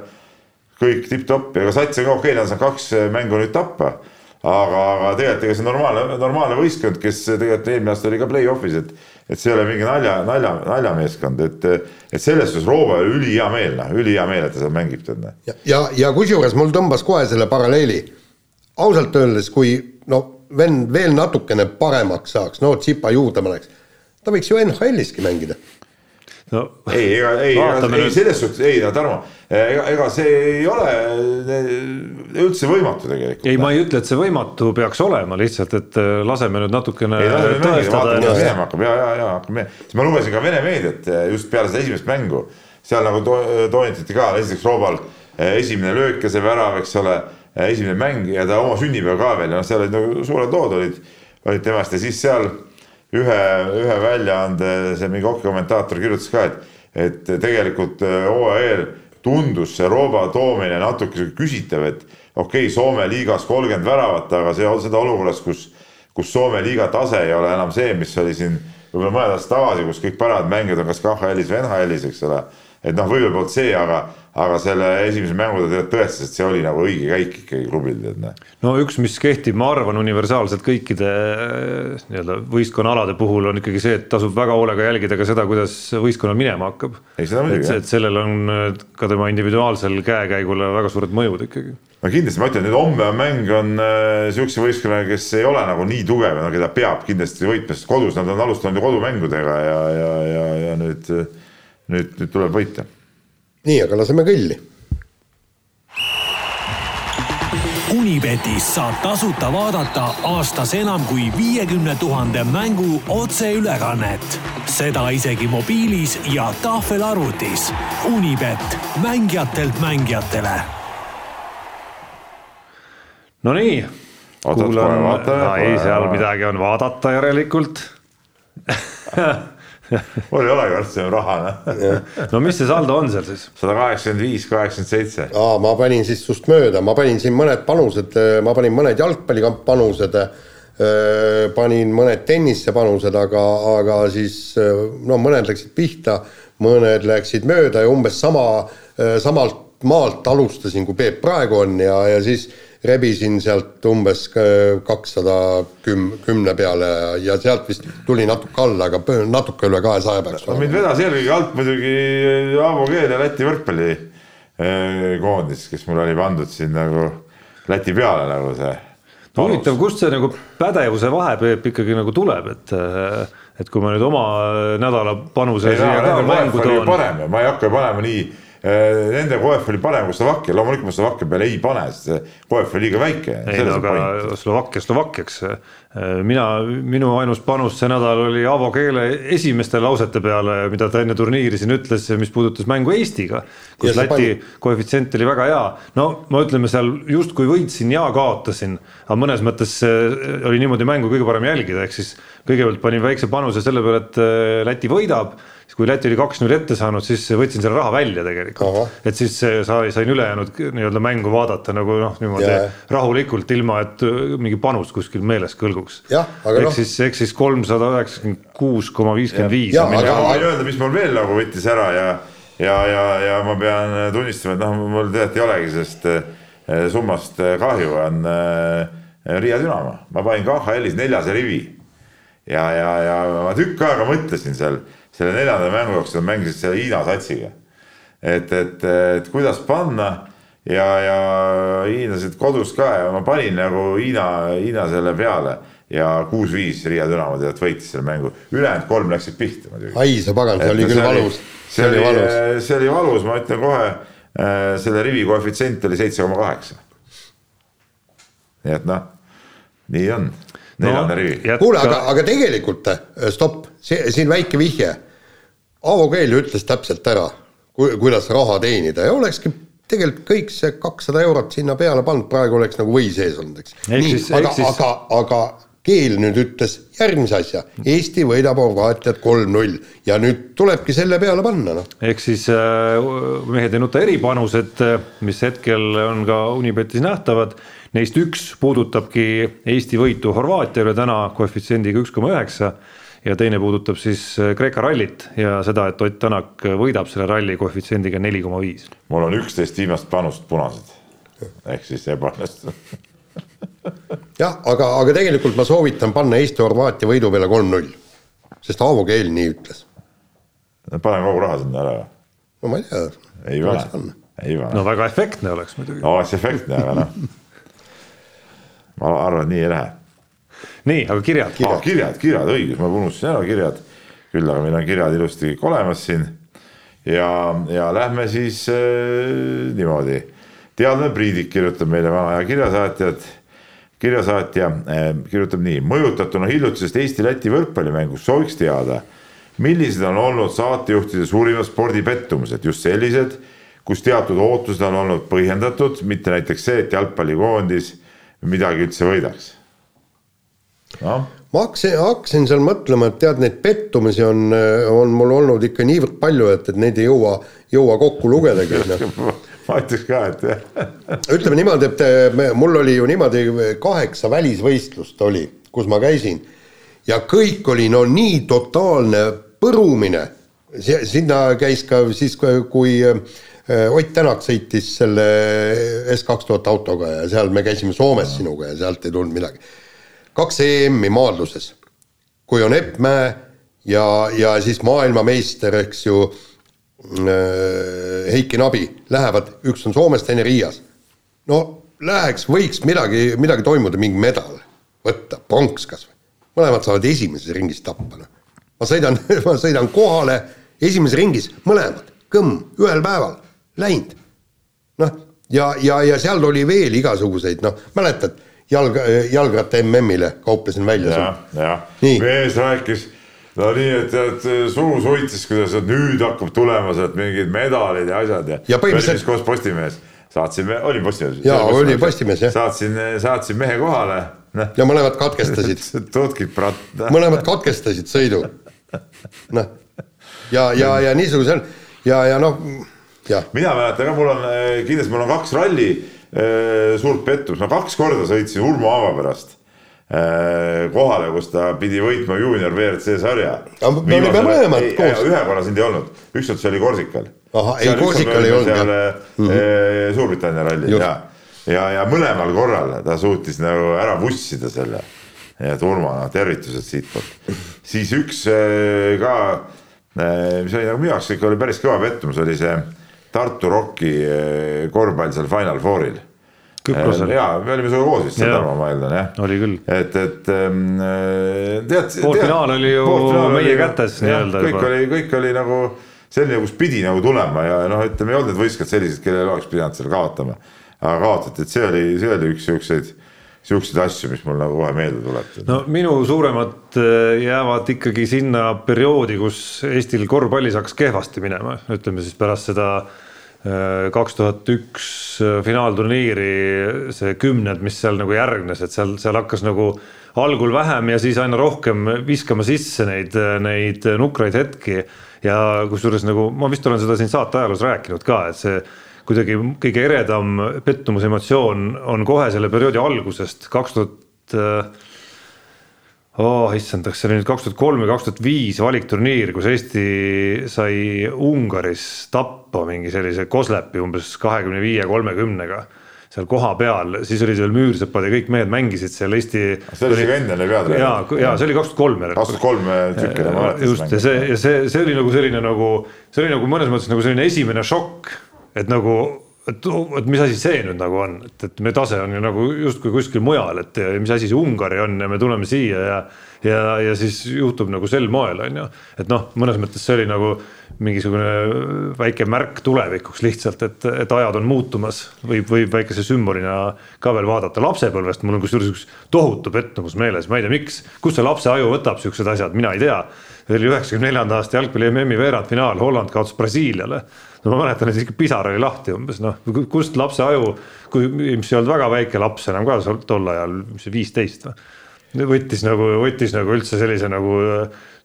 Kõik tipp-topp ja ka sats on ka okei okay,, nad saavad kaks mängu nüüd tappa. aga, aga tegelikult ega see normaalne, normaalne võistkond, kes tegelikult eelmine aasta oli ka play-off'is, et et see ei ole mingi nalja, nalja, naljameeskond, et, et selles suhtes Rooba oli ülihea meel, noh, ülihea meel, et ta seal mängib, tead. noh. ja, ja, ja kusjuures mul tõmbas kohe selle paralleeli. ausalt öeldes, kui no vend veel natukene paremaks saaks, no tsipa juurde paneks, ta võiks ju NHL-iski mängida no ei, ega, ei, ei selles suhtes, ei, Tarmo, ega, ega see ei ole üldse võimatu tegelikult. ei, ma ei ütle, et see võimatu peaks olema, lihtsalt, et äh, laseme nüüd natukene. minema hakkab ja, ja, ja hakkab siis ma lugesin ka Vene meediat äh, just peale seda esimest mängu. seal nagu to toonitati ka, esiteks Roobal äh, esimene löök ja see värav, eks ole, esimene mäng ja ta oma sünnipäev ka veel ja noh, seal olid nagu suured lood olid, olid temast ja siis seal ühe, ühe väljaande see mingi hokikommentaator kirjutas ka, et, et tegelikult OAL tundus see Rooba toomine natuke küsitav, et okei okay,, Soome liigas kolmkümmend väravat, aga see, seda olukorras, kus, kus Soome liiga tase ei ole enam see, mis oli siin võib-olla mõned aastad tagasi, kus kõik paremad mängijad on kas KHL-is või NHL-is, eks ole. et noh, võib-olla polnud see, aga aga selle esimese mängu ta tõestas, et see oli nagu õige käik ikkagi klubil, tead näe. no üks, mis kehtib, ma arvan, universaalselt kõikide äh, nii-öelda võistkonnaalade puhul on ikkagi see, et tasub väga hoolega jälgida ka seda, kuidas võistkonnal minema hakkab. et, et sellel on äh, ka tema individuaalsel käekäigule väga suured mõjud ikkagi no kindlasti ma ütlen, nüüd homme on mäng on äh, sihukese võistkonnaga, kes ei ole nagu nii tugev, no keda peab kindlasti võitma, sest kodus nad on alustanud ju kodumängudega ja, ja, ja, ja nüüd, nüüd, nüüd tuleb võita nii, aga laseme kõlli. Unibetis saab tasuta vaadata aastas enam kui viiekümne tuhande mängu otseülekannet. seda isegi mobiilis ja tahvelarvutis. Unibet, mängijatelt mängijatele. Nonii. kuulan, ei seal midagi on vaadata järelikult mul ei varsti enam raha, noh. no mis see saldo on seal siis? sada kaheksakümmend viis, kaheksakümmend seitse. aa, ma panin siis sust mööda, ma panin siin mõned panused, ma panin mõned jalgpallipanused, panin mõned tennisepanused, aga, aga siis no mõned läksid pihta, mõned läksid mööda ja umbes sama, samalt maalt alustasin, kui Peep praegu on ja, ja siis rebisin sealt umbes kakssada küm-, kümne peale ja sealt vist tuli natuke alla, aga natuke üle kahesaja peaks olema. mind vedas eelkõige alt muidugi Aavo Keel ja Läti võrkpallikoondis, kes mul oli pandud siin nagu Läti peale nagu see. no huvitav, kust see nagu pädevuse vahe, Peep, ikkagi nagu tuleb, et et kui ma nüüd oma nädala panuse siia ka mängu toon. ma ei hakka panema nii Äh, nende koef oli parem kui Slovakkia, loomulikult ma Slovakkia peale ei pane, sest see koef oli liiga väike. ei no aga Slovakkia Slovakkiaks. Äh, mina, minu ainus panus see nädal oli Avo Keele esimeste lausete peale, mida ta enne turniiri siin ütles, mis puudutas mängu Eestiga. kus ja Läti pani... koefitsient oli väga hea, no ma ütleme seal justkui võitsin ja kaotasin, aga mõnes mõttes oli niimoodi mängu kõige parem jälgida, ehk siis kõigepealt panin väikse panuse selle peale, et Läti võidab kui Läti oli kaks-null ette saanud, siis võtsin selle raha välja tegelikult. et siis sai, sain ülejäänud nii-öelda mängu vaadata nagu noh, niimoodi yeah. rahulikult, ilma et äh, mingi panus kuskil meeles kõlguks. ehk no. siis, ehk siis kolmsada üheksakümmend kuus koma viiskümmend viis. aga ma võin öelda, mis mul veel nagu võttis ära ja, ja, ja, ja ma pean tunnistama, et noh, mul tegelikult ei olegi sellest äh, summast äh, kahju, on Riia Dünamo, ma panin KHL-is neljase rivi ja, ja, ja ma tükk aega mõtlesin seal selle neljanda mängu jooksul mängisid selle Hiina satsiga. et, et, et kuidas panna ja, ja hiinlased kodus ka ja ma panin nagu Hiina, Hiina selle peale ja kuus-viis Riia Dünamo tegelikult võitis selle mängu, ülejäänud kolm läksid pihta muidugi. ai sa pagan, see oli küll valus. see oli valus, see oli valus, ma ütlen kohe, äh, selle rivi koefitsient oli seitse koma kaheksa. nii et noh, nii on neljanda no, rivi. kuule, aga, aga tegelikult äh, stopp, see siin väike vihje. Aavo Keel ütles täpselt ära, kuidas raha teenida ja olekski tegelikult kõik see kakssada eurot sinna peale pannud, praegu oleks nagu või sees olnud, eks. aga, siis... aga, aga Keel nüüd ütles järgmise asja, Eesti võidab Horvaatiat kolm-null. Ja nüüd tulebki selle peale panna, noh. ehk siis äh, mehed ei nuta eripanused, mis hetkel on ka Unibetis nähtavad. Neist üks puudutabki Eesti võitu Horvaatia üle täna koefitsiendiga üks koma üheksa ja teine puudutab siis äh, Kreeka rallit ja seda, et Ott Tänak võidab selle ralli koefitsiendiga neli koma viis. mul on üksteist viimast panust punased. Ehk siis ebaõnnestunud jah, aga, aga tegelikult ma soovitan panna Eesti-Horvaatia võidu peale kolm-null, sest Aavo Keel nii ütles. paneme kogu raha sinna ära. no ma ei tea. ei pane, ei pane no väga efektne oleks muidugi. no oleks efektne, aga noh. ma arvan, et nii ei lähe. nii, aga kirjad. kirjad, kirjad, kirjad, õigus, ma unustasin ära kirjad. küll aga meil on kirjad ilusti kõik olemas siin. ja, ja lähme siis äh, niimoodi. teadlane Priidik kirjutab meile vana aja kirjasaatjad kirjasaatja eh, kirjutab nii, mõjutatuna hiljutisest Eesti-Läti võrkpallimängust sooviks teada, millised on olnud saatejuhtide suurimad spordipettumused, just sellised, kus teatud ootused on olnud põhjendatud, mitte näiteks see, et jalgpallikoondis midagi üldse võidaks. noh, ma hakkasin, hakkasin seal mõtlema, et tead, neid pettumusi on, on mul olnud ikka niivõrd palju, et, et neid ei jõua, jõua kokku lugedagi noh. ma ütleks ka, et ütleme niimoodi, et eh, mul oli ju niimoodi kaheksa välisvõistlust oli, kus ma käisin ja kõik oli no nii totaalne põrumine. sinna käis ka siis, kui eh, Ott Tänak sõitis selle S kaks tuhat autoga ja seal me käisime Soomes sinuga ja sealt ei tulnud midagi. kaks EM-i maadluses, kui on Epp Mäe ja, ja siis maailmameister, eks ju Heiki Nabi lähevad, üks on Soomest, teine Riias. no läheks, võiks midagi, midagi toimuda, mingi medal võtta, pronks kas või. mõlemad saavad esimeses ringis tappa, noh. ma sõidan, ma sõidan kohale esimeses ringis, mõlemad, kõmm, ühel päeval, läinud. noh, ja, ja, ja seal oli veel igasuguseid, noh, mäletad, jalg, jalgratta MM-ile kauplesin välja jah, jah, mees rääkis no nii, et tead suu suitsis, kuidas nüüd hakkab tulema sealt mingid medalid ja asjad ja. Ja põhimõtteliselt- koos Postimehes saatsime, oli Postimehes. Jaa, oli Postimehes, jah. saatsin, saatsin mehe kohale, noh. ja mõlemad katkestasid, tutkid prat-, mõlemad katkestasid sõidu. noh, ja, ja, ja niisuguse on ja, ja noh, jah, mina mäletan ka, mul on kindlasti, mul on kaks ralli eh, suurt pettumust, ma kaks korda sõitsin Urmo Aava pärast kohale, kus ta pidi võitma juunior WRC sarja. Ühe korra sind ei olnud, ükskord see oli Korsikal. Ahah, ei, Korsikal ei olnud, seal mm -hmm. Suurbritannia rallil ja, ja, ja mõlemal korral ta suutis nagu ära vussida selle. et Urmo, noh tervitused siitpoolt. siis üks ka, mis oli nagu minu jaoks ikka oli päris kõva pettumus, oli see Tartu Rocki korvpall seal Final Fouril. Küprosel. ja me olime sinuga koos vist. Tarmo, ma eeldan jah. oli küll. et, et ähm, tead. Poolfinaal oli ju meie kätes nii-öelda kõik juba. oli, kõik oli nagu selline, kus pidi nagu tulema ja noh, ütleme ei olnud need võistkond sellised, kellel oleks pidanud seal kaotama. aga kaotati, et see oli, see oli üks siukseid, siukseid asju, mis mul nagu kohe meelde tuleb. no minu suuremad äh, jäävad ikkagi sinna perioodi, kus Eestil korvpallis hakkas kehvasti minema, ütleme siis pärast seda kaks tuhat üks äh, finaalturniiri, see kümnend, mis seal nagu järgnes, et seal, seal hakkas nagu algul vähem ja siis aina rohkem viskama sisse neid, neid nukraid hetki. Ja kusjuures nagu ma vist olen seda siin saate ajaloos rääkinud ka, et see kuidagi kõige eredam pettumuse emotsioon on kohe selle perioodi algusest, kaks tuhat oh issand, kas see oli nüüd kaks tuhat kolm või kaks tuhat viis valikturniir, kus Eesti sai Ungaris tappa mingi sellise Koslepi umbes kahekümne viie, kolmekümnega seal kohapeal, siis olid veel Müürsepad ja kõik mehed mängisid seal Eesti. see oli isegi enne oli peatreener. ja, ja see oli kaks tuhat kolm järelikult kaks tuhat kolm tükki ta mäletas. just ja see, ja see, see oli nagu selline nagu, see oli nagu mõnes mõttes nagu selline esimene šokk, et nagu, et, et mis asi see nüüd nagu on, et, et meie tase on ju nagu justkui kuskil mujal, et mis asi see Ungari on ja me tuleme siia ja ja, ja siis juhtub nagu sel moel on ju, et noh, mõnes mõttes see oli nagu mingisugune väike märk tulevikuks lihtsalt, et, et ajad on muutumas, võib, võib väikese sümbolina ka veel vaadata lapsepõlvest, mul on kusjuures üks tohutu pettumus meeles, ma ei tea, miks, kust see lapse aju võtab siuksed asjad, mina ei tea. See oli üheksakümne neljanda aasta jalgpalli MM-i veerandfinaal, Holland kaotas Brasiiliale. No ma mäletan, et ikka pisar oli lahti umbes noh, kust lapse aju, kui, mis ei olnud väga väike laps enam ka tol ajal, mis see viisteist või. võttis nagu, võttis nagu üldse sellise nagu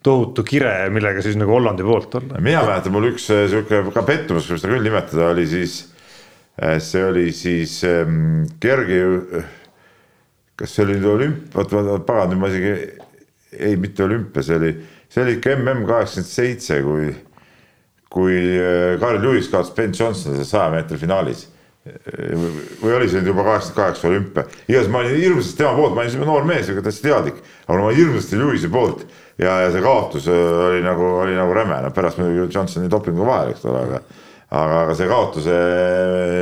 tohutu kire, millega siis nagu Hollandi poolt olla. mina mäletan, mul üks äh, sihuke ka pettumus, kui seda küll nimetada, oli siis, see oli siis ähm, kerge, kas see oli olümp-, oot, oot, oot, pagan, nüüd ma isegi, ei, mitte olümpia, see oli, see oli ikka MM kaheksakümmend seitse, kui, kui äh, Carl Lewis kaotas Ben Johnsoni saja meetri finaalis. Või oli see nüüd juba kaheksakümmend kaheksa olümpia, igatahes ma olin hirmsasti tema poolt, ma olin niisugune noor mees, aga täitsa teadlik, aga ma olin hirmsasti Lewis'i poolt. Ja, ja see kaotus äh, oli nagu, oli nagu räme, no pärast muidugi Johnsoni dopingu vahel, eks ole, aga aga, aga see kaotuse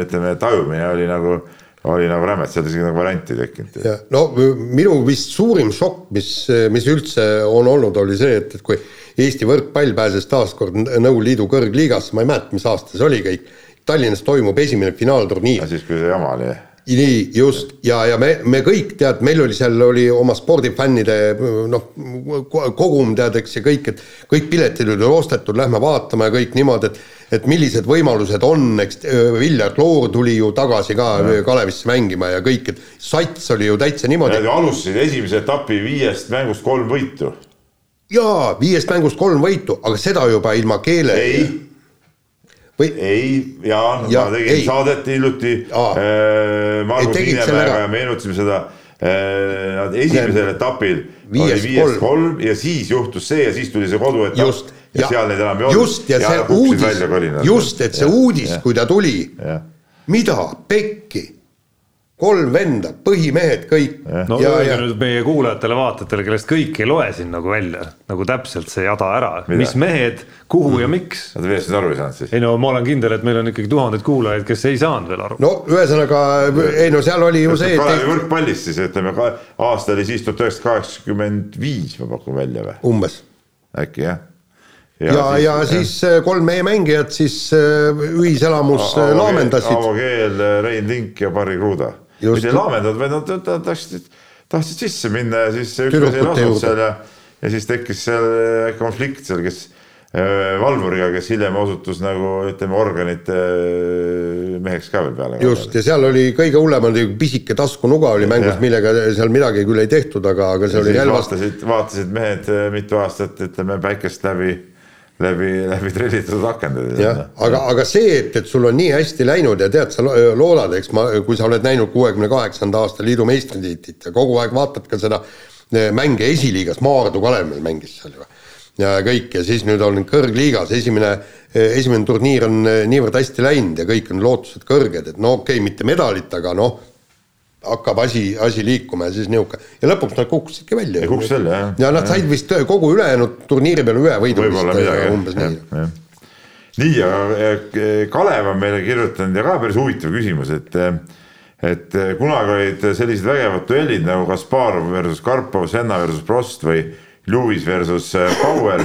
ütleme, tajumine oli nagu, oli nagu räme, et seal isegi nagu varianti ei tekkinud. no minu vist suurim šokk, mis, mis üldse on olnud, oli see, et, et kui Eesti võrkpall pääses taas kord Nõukogude Liidu kõrgliigasse, ma ei mäleta, mis aasta see oli kõik Tallinnas toimub esimene finaalturniir. siis, kui see jama oli nii, just, ja, ja me, me kõik tead, meil oli seal oli oma spordifännide noh, kogum tead, eks, ja kõik, et kõik piletid olid ostetud, lähme vaatama ja kõik niimoodi, et et millised võimalused on, eks Viljar Kloor tuli ju tagasi ka ja. Kalevisse mängima ja kõik, et sats oli ju täitsa niimoodi. Alustasid esimese etapi viiest mängust kolm võitu. jaa, viiest mängust kolm võitu, aga seda juba ilma keele ei või? ei, jaa ja, ma tegin ei. saadet hiljuti äh, Margus Niinemäega ja meenutasime seda äh,. Nad esimesel etapil viies oli viiest kolm. kolm ja siis juhtus see ja siis tuli see koduetapp. Ja, ja seal neid enam ei olnud. just ja, see uudis, just, et see ja, uudis, kui ta tuli, mida pekki kolm venda, põhimehed kõik. no ja, öelge ja... nüüd meie kuulajatele-vaatajatele, kellest kõik ei loe siin nagu välja nagu täpselt see jada ära, mis mehed, kuhu mm. ja miks. Nad veel seda aru ei saanud siis? ei no ma olen kindel, et meil on ikkagi tuhandeid kuulajaid, kes ei saanud veel aru. no ühesõnaga, ei no seal oli ju see. Kalevi võrkpallist siis ütleme, aasta oli siis tuhat üheksasada kaheksakümmend viis, ma pakun välja või? umbes. äkki jah ja, ja, siis, ja siis äh, kolm meie mängijat siis äh, ühiselamus laamendasid. Aavo Keel, Rein Link ja Barry Kruda mitte ei laamendanud, vaid nad, nad tahtsid, tahtsid sisse minna ja siis üks mees ei lasknud seal ja, ja siis tekkis seal äh, konflikt seal, kes äh, valvuriga, kes hiljem osutus nagu ütleme, organite äh, meheks ka veel peale. just, ja seal oli kõige hullem oli pisike taskunuga oli mängus, millega seal midagi küll ei tehtud, aga, aga see ja oli relvast. vaatasid, vaatasid mehed mitu aastat, ütleme päikest läbi läbi, läbi trellitud akendid. jah, aga, aga see, et, et sul on nii hästi läinud ja tead, sa loodad, eks ma, kui sa oled näinud kuuekümne kaheksanda aasta liidu meistritiitlit ja kogu aeg vaatad ka seda e, mänge esiliigas, Maardu Kalev meil mängis seal ju. ja kõik ja siis nüüd on kõrgliigas esimene, e, esimene turniir on e, niivõrd hästi läinud ja kõik on lootused kõrged, et no okei okay,, mitte medalit, aga noh hakkab asi, asi liikuma ja siis niisugune ja lõpuks nad kukkusidki välja. kukkus välja jah. ja nad said vist kogu ülejäänud turniiri peale ühe võidu. võib-olla midagi umbes nii. nii, aga Kalev on meile kirjutanud ja ka päris huvitav küsimus, et et kunagi olid sellised vägevad duellid nagu Kasparov versus Karpov, Senna versus Prost või Lewis versus Bauer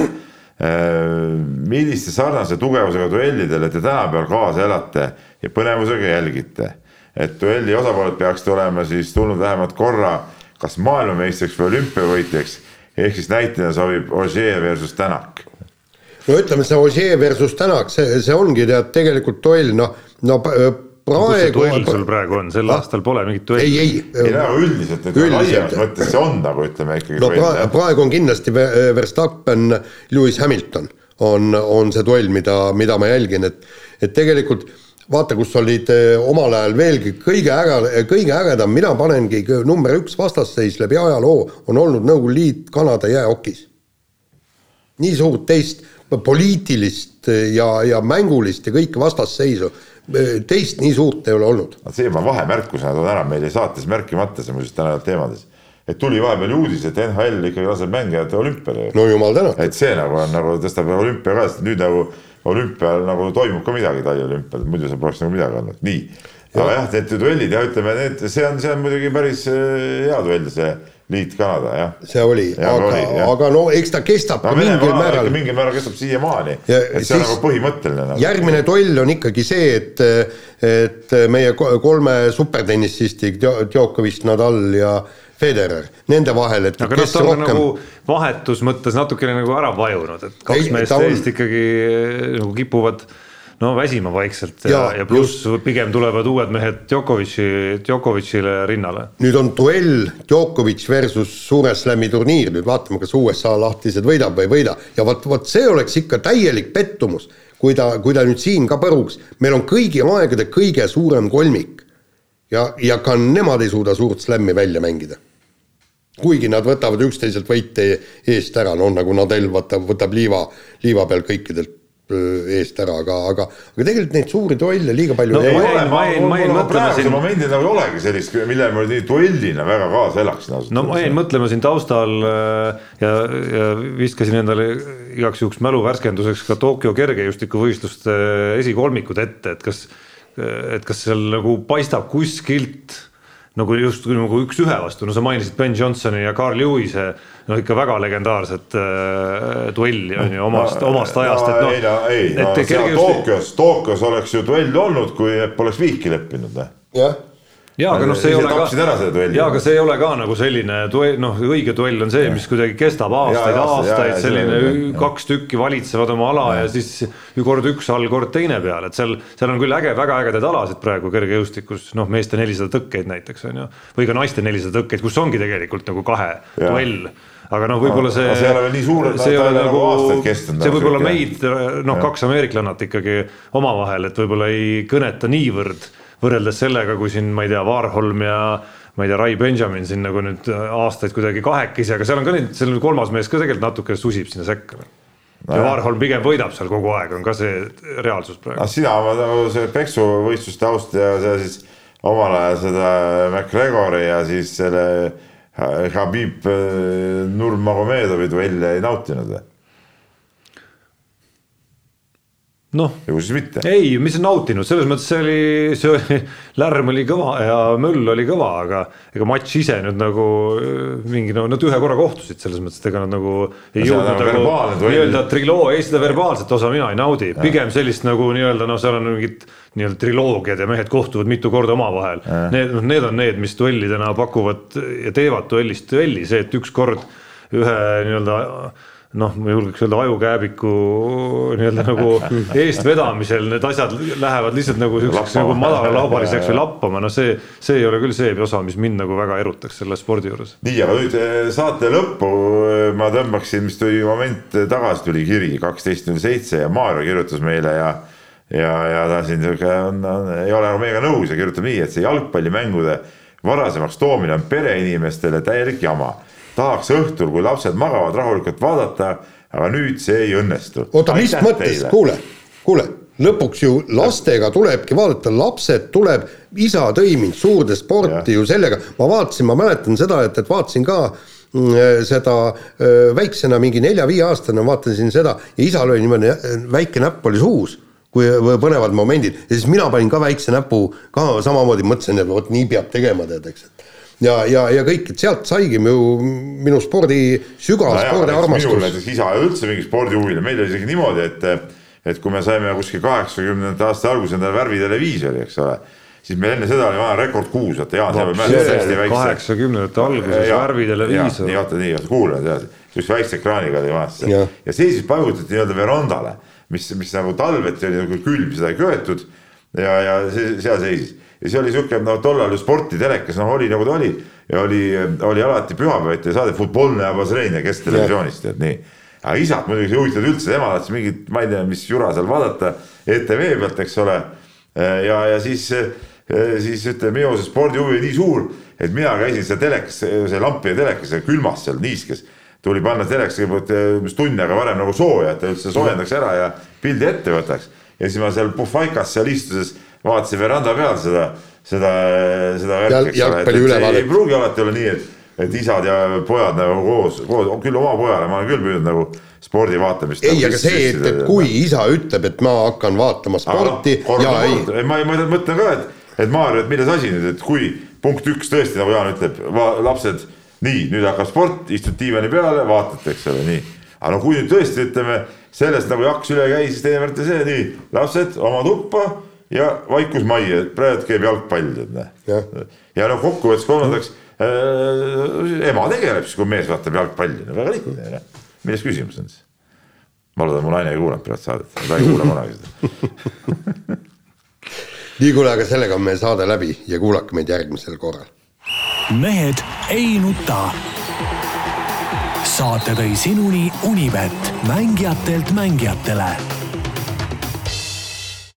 milliste sarnase tugevusega duellidele te tänapäeval kaasa elate ja põnevusega jälgite et duelli osapooled peaksid olema siis tulnud vähemalt korra kas maailmameistriks või olümpiavõitjaks, ehk siis näitena sobib Ogier versus Tänak. no ütleme, see Ogier versus Tänak, see, see ongi tead tegelikult duell, noh, no praegu. duell sul praegu on, sel ah? aastal pole mingit duelli. ei, ei. ei no üldiselt, et laiemas mõttes see on nagu ütleme ikkagi. no pra praegu on kindlasti Verstappen, Lewis Hamilton on, on see duell, mida, mida ma jälgin, et, et tegelikult vaata, kus olid eh, omal ajal veelgi kõige äge, kõige ägedam, mina panengi number üks vastasseis läbi ajaloo on olnud Nõukogude Liit Kanada jäähokis. nii suurt teist poliitilist ja, ja mängulist ja kõike vastasseisu, teist nii suurt ei ole olnud. see ma vahemärkusena toon ära, meil jäi saates märkimata see muuseas täna teemades et tuli vahepeal uudis, et NHL ikkagi laseb mängijad olümpiale. no jumal tänatud. et see nagu on nagu tõstab olümpia ka, sest nüüd nagu olümpial nagu toimub ka midagi taliolümpial, muidu seal poleks nagu midagi olnud, nii. aga jah, need duellid ja ütleme, need, see on, see on muidugi päris äh, hea duell, see Liit Kanada, jah. see oli, aga, aga no eks ta kestab no, mingil määral. mingil määral kestab siiamaani, et see on nagu põhimõtteline nagu.. järgmine toll on ikkagi see, et, et meie kolme supertennisisti Djokovic, Nadal ja Federer, nende vahel, et aga kes noh, rohkem nagu vahetus mõttes natukene nagu ära vajunud, et kaks ei, meest on... ikkagi eh, nagu kipuvad no väsima vaikselt ja, ja, ja pluss pigem tulevad uued mehed Djokovic'i, Djokovic'ile rinnale. nüüd on duell Djokovic versus Suure Slami turniir, nüüd vaatame, kas USA lahtised võidab või ei võida. Ja vot, vot see oleks ikka täielik pettumus, kui ta, kui ta nüüd siin ka põruks, meil on kõigi aegade kõige suurem kolmik. Ja, ja ka nemad ei suuda suurt slam'i välja mängida kuigi nad võtavad üksteiselt võite eest ära, noh nagu Nadal võtab, võtab liiva, liiva peal kõikidelt eest ära, aga, aga, aga tegelikult neid suuri duelle liiga palju No ei ma ole. ma jäin- ma jäin mõtlema praegusel siin- momendil nagu ei olegi sellist, millele ma nii duellina väga kaasa elaksin ausalt no ma jäin mõtlema siin taustal äh, ja, ja viskasin endale igaks juhuks mälu värskenduseks ka Tokyo kergejõustikuvõistluste esikolmikud ette, et kas, et kas seal nagu paistab kuskilt nagu justkui nagu üks-ühe vastu, no sa mainisid Ben Johnsoni ja Carl Lewis'e, no ikka väga legendaarset äh, duelli on ju omast, omast ajast, et noh. ei no ei, no et seal Tokyos, Tokyos oleks ju duell olnud, kui poleks viiki leppinud. noh. jah, jaa, aga noh, see ei ole duelli. jaa, aga see ei ole ka nagu selline duell, noh, õige duell on see, mis kuidagi kestab aastaid, aastaid, selline see on- kaks tükki valitsevad oma ala ja siis ju kord üks all, kord teine peal, et seal, seal on küll äge, väga ägedaid alasid praegu kergejõustikus, noh, meeste nelisada tõkkeid näiteks on ju, või ka naiste nelisada tõkkeid, kus ongi tegelikult nagu kahe Jaa. duell aga noh, võib-olla see. See ei ole veel nii suur, see ei ole nagu aastaid kestnud, see võib-olla meid, noh, kaks ameeriklannat ikkagi omavahel, et võib-olla ei kõneta niivõrd võrreldes sellega, kui siin, ma ei tea, Warholm ja ma ei tea, Ray Benjamin siin nagu nüüd aastaid kuidagi kahekesi, aga seal on ka neid, seal on kolmas mees ka tegelikult natuke susib sinna sekka. ja jah. Warholm pigem võidab seal kogu aeg, on ka see reaalsus praegu. noh, sina oma nagu see peksuvõistluste aust ja sa siis omal ajal seda McGregori ja siis selle Habib äh, Nurmagomedov'i duelli ei nautinud või? Noh. Kus siis mitte. ei, mis nautinud, selles mõttes see oli, see oli, lärm oli kõva ja möll oli kõva, aga ega matš ise nüüd nagu äh, mingi no nad ühe korra kohtusid selles mõttes, et ega nad nagu ei jõudnud nagu nii-öelda triloo, ei seda verbaalset osa mina ei naudi, pigem sellist nagu nii-öelda noh, seal on mingid nii-öelda triloogiad ja mehed kohtuvad mitu korda omavahel. Need, noh, need on need, mis duellidena pakuvad ja teevad duellist duelli, see, et ükskord ühe nii-öelda noh, ma julgeks öelda ajukääbiku nii-öelda nagu eestvedamisel need asjad lähevad lihtsalt nagu siukseks nagu madalalaubaliseks või lappama, no see, see ei ole küll see osa, mis mind nagu väga erutaks selle spordi juures. nii, aga nüüd eh, saate lõppu eh, ma tõmbaksin, mis tuli moment tagasi, tuli kiri kaksteist null seitse ja Maarja kirjutas meile ja ja, ja ta siin sihuke on, on, ei ole meiega nõus ja kirjutab nii, et see jalgpallimängude varasemaks toomine on pereinimestele täielik jama. Tahaks õhtul, kui lapsed magavad, rahulikult vaadata, aga nüüd see ei õnnestu. oota, mis mõttes, kuule, kuule, lõpuks ju lastega tulebki vaadata, lapsed tuleb, isa tõi mind suurde sporti Jah. ju sellega, ma vaatasin, ma mäletan seda, et, et vaatasin ka mm, seda öö, väiksena, mingi nelja-viieaastane, vaatasin seda ja isal oli niimoodi, väike näpp oli suus kui põnevad momendid ja siis mina panin ka väikse näpu ka samamoodi, mõtlesin, et vot nii peab tegema, tead, eks. Ja, ja, ja kõik, et sealt saigi ju minu spordi, sügav minul spordiarmastus. näiteks isa ei ole üldse mingi spordihuviline, meil oli isegi niimoodi, et, et kui me saime kuskil kaheksakümnendate aasta alguses endale värviteleviisori, eks ole, siis meil enne seda oli vaja Rekord kuus, vaata Jaan, sa pead mäletama hästi väikse. kaheksakümnendate alguses värviteleviisor. nii vaata nii, kuula tead, siukse väikse ekraaniga oli vaja Jah. ja see siis paigutati nii-öelda verandale, mis, mis nagu talveti oli nagu külm, seda ei köetud ja, ja see seal seisis ja see oli siuke, no tollal ju sporti telekas, noh, oli nagu ta oli ja oli, oli alati pühapäeviti saade Futbolne ja Basreine kesktelevisioonist, tead nii. aga isad muidugi ei huvitanud üldse, tema tahtis mingit, ma ei tea, mis jura seal vaadata ETV pealt, eks ole. ja, ja siis, siis ütleme, minu see spordihuvi oli nii suur, et mina käisin seal telekas, see lampi telekas külmas seal niiskes tuli panna telekas kõigepealt umbes tund aega varem nagu sooja, et ta üldse soojendaks ära ja pildi ette võtaks. ja siis ma seal puhvaikas seal istudes vaatasin veranda peal seda, seda, seda Jal- jalgpalli ülevaadet. ei pruugi alati olla nii, et, et isad ja pojad nagu koos, koos, küll oma pojale ma olen küll püüdnud nagu spordi vaatamist. ei, aga see, et, et kui isa ütleb, et ma hakkan vaatama sporti ja ei, ei. ma, ma mõtlen ka, et, et Maarja, et milles asi nüüd, et kui punkt üks tõesti nagu Jaan ütleb, lapsed, nii nüüd hakkab sport, istud diivani peale, vaatate, eks ole, nii. aga no kui nüüd tõesti ütleme sellest nagu jaks üle käis, siis teine on see, nii lapsed oma tuppa ja vaikus majja, praegu käib jalgpall, tead näe. Ja no kokkuvõttes kolmandaks äh, ema tegeleb siis, kui mees vaatab jalgpalli, no väga lihtne, noh. milles küsimus on siis? ma loodan, mu naine ei kuulanud praegu saadet, ta ei kuula kunagi seda. nii kuule, aga sellega on meie saade läbi ja kuulake meid järgmisel korral. mehed ei nuta. saate tõi sinuni Unibet, mängijatelt mängijatele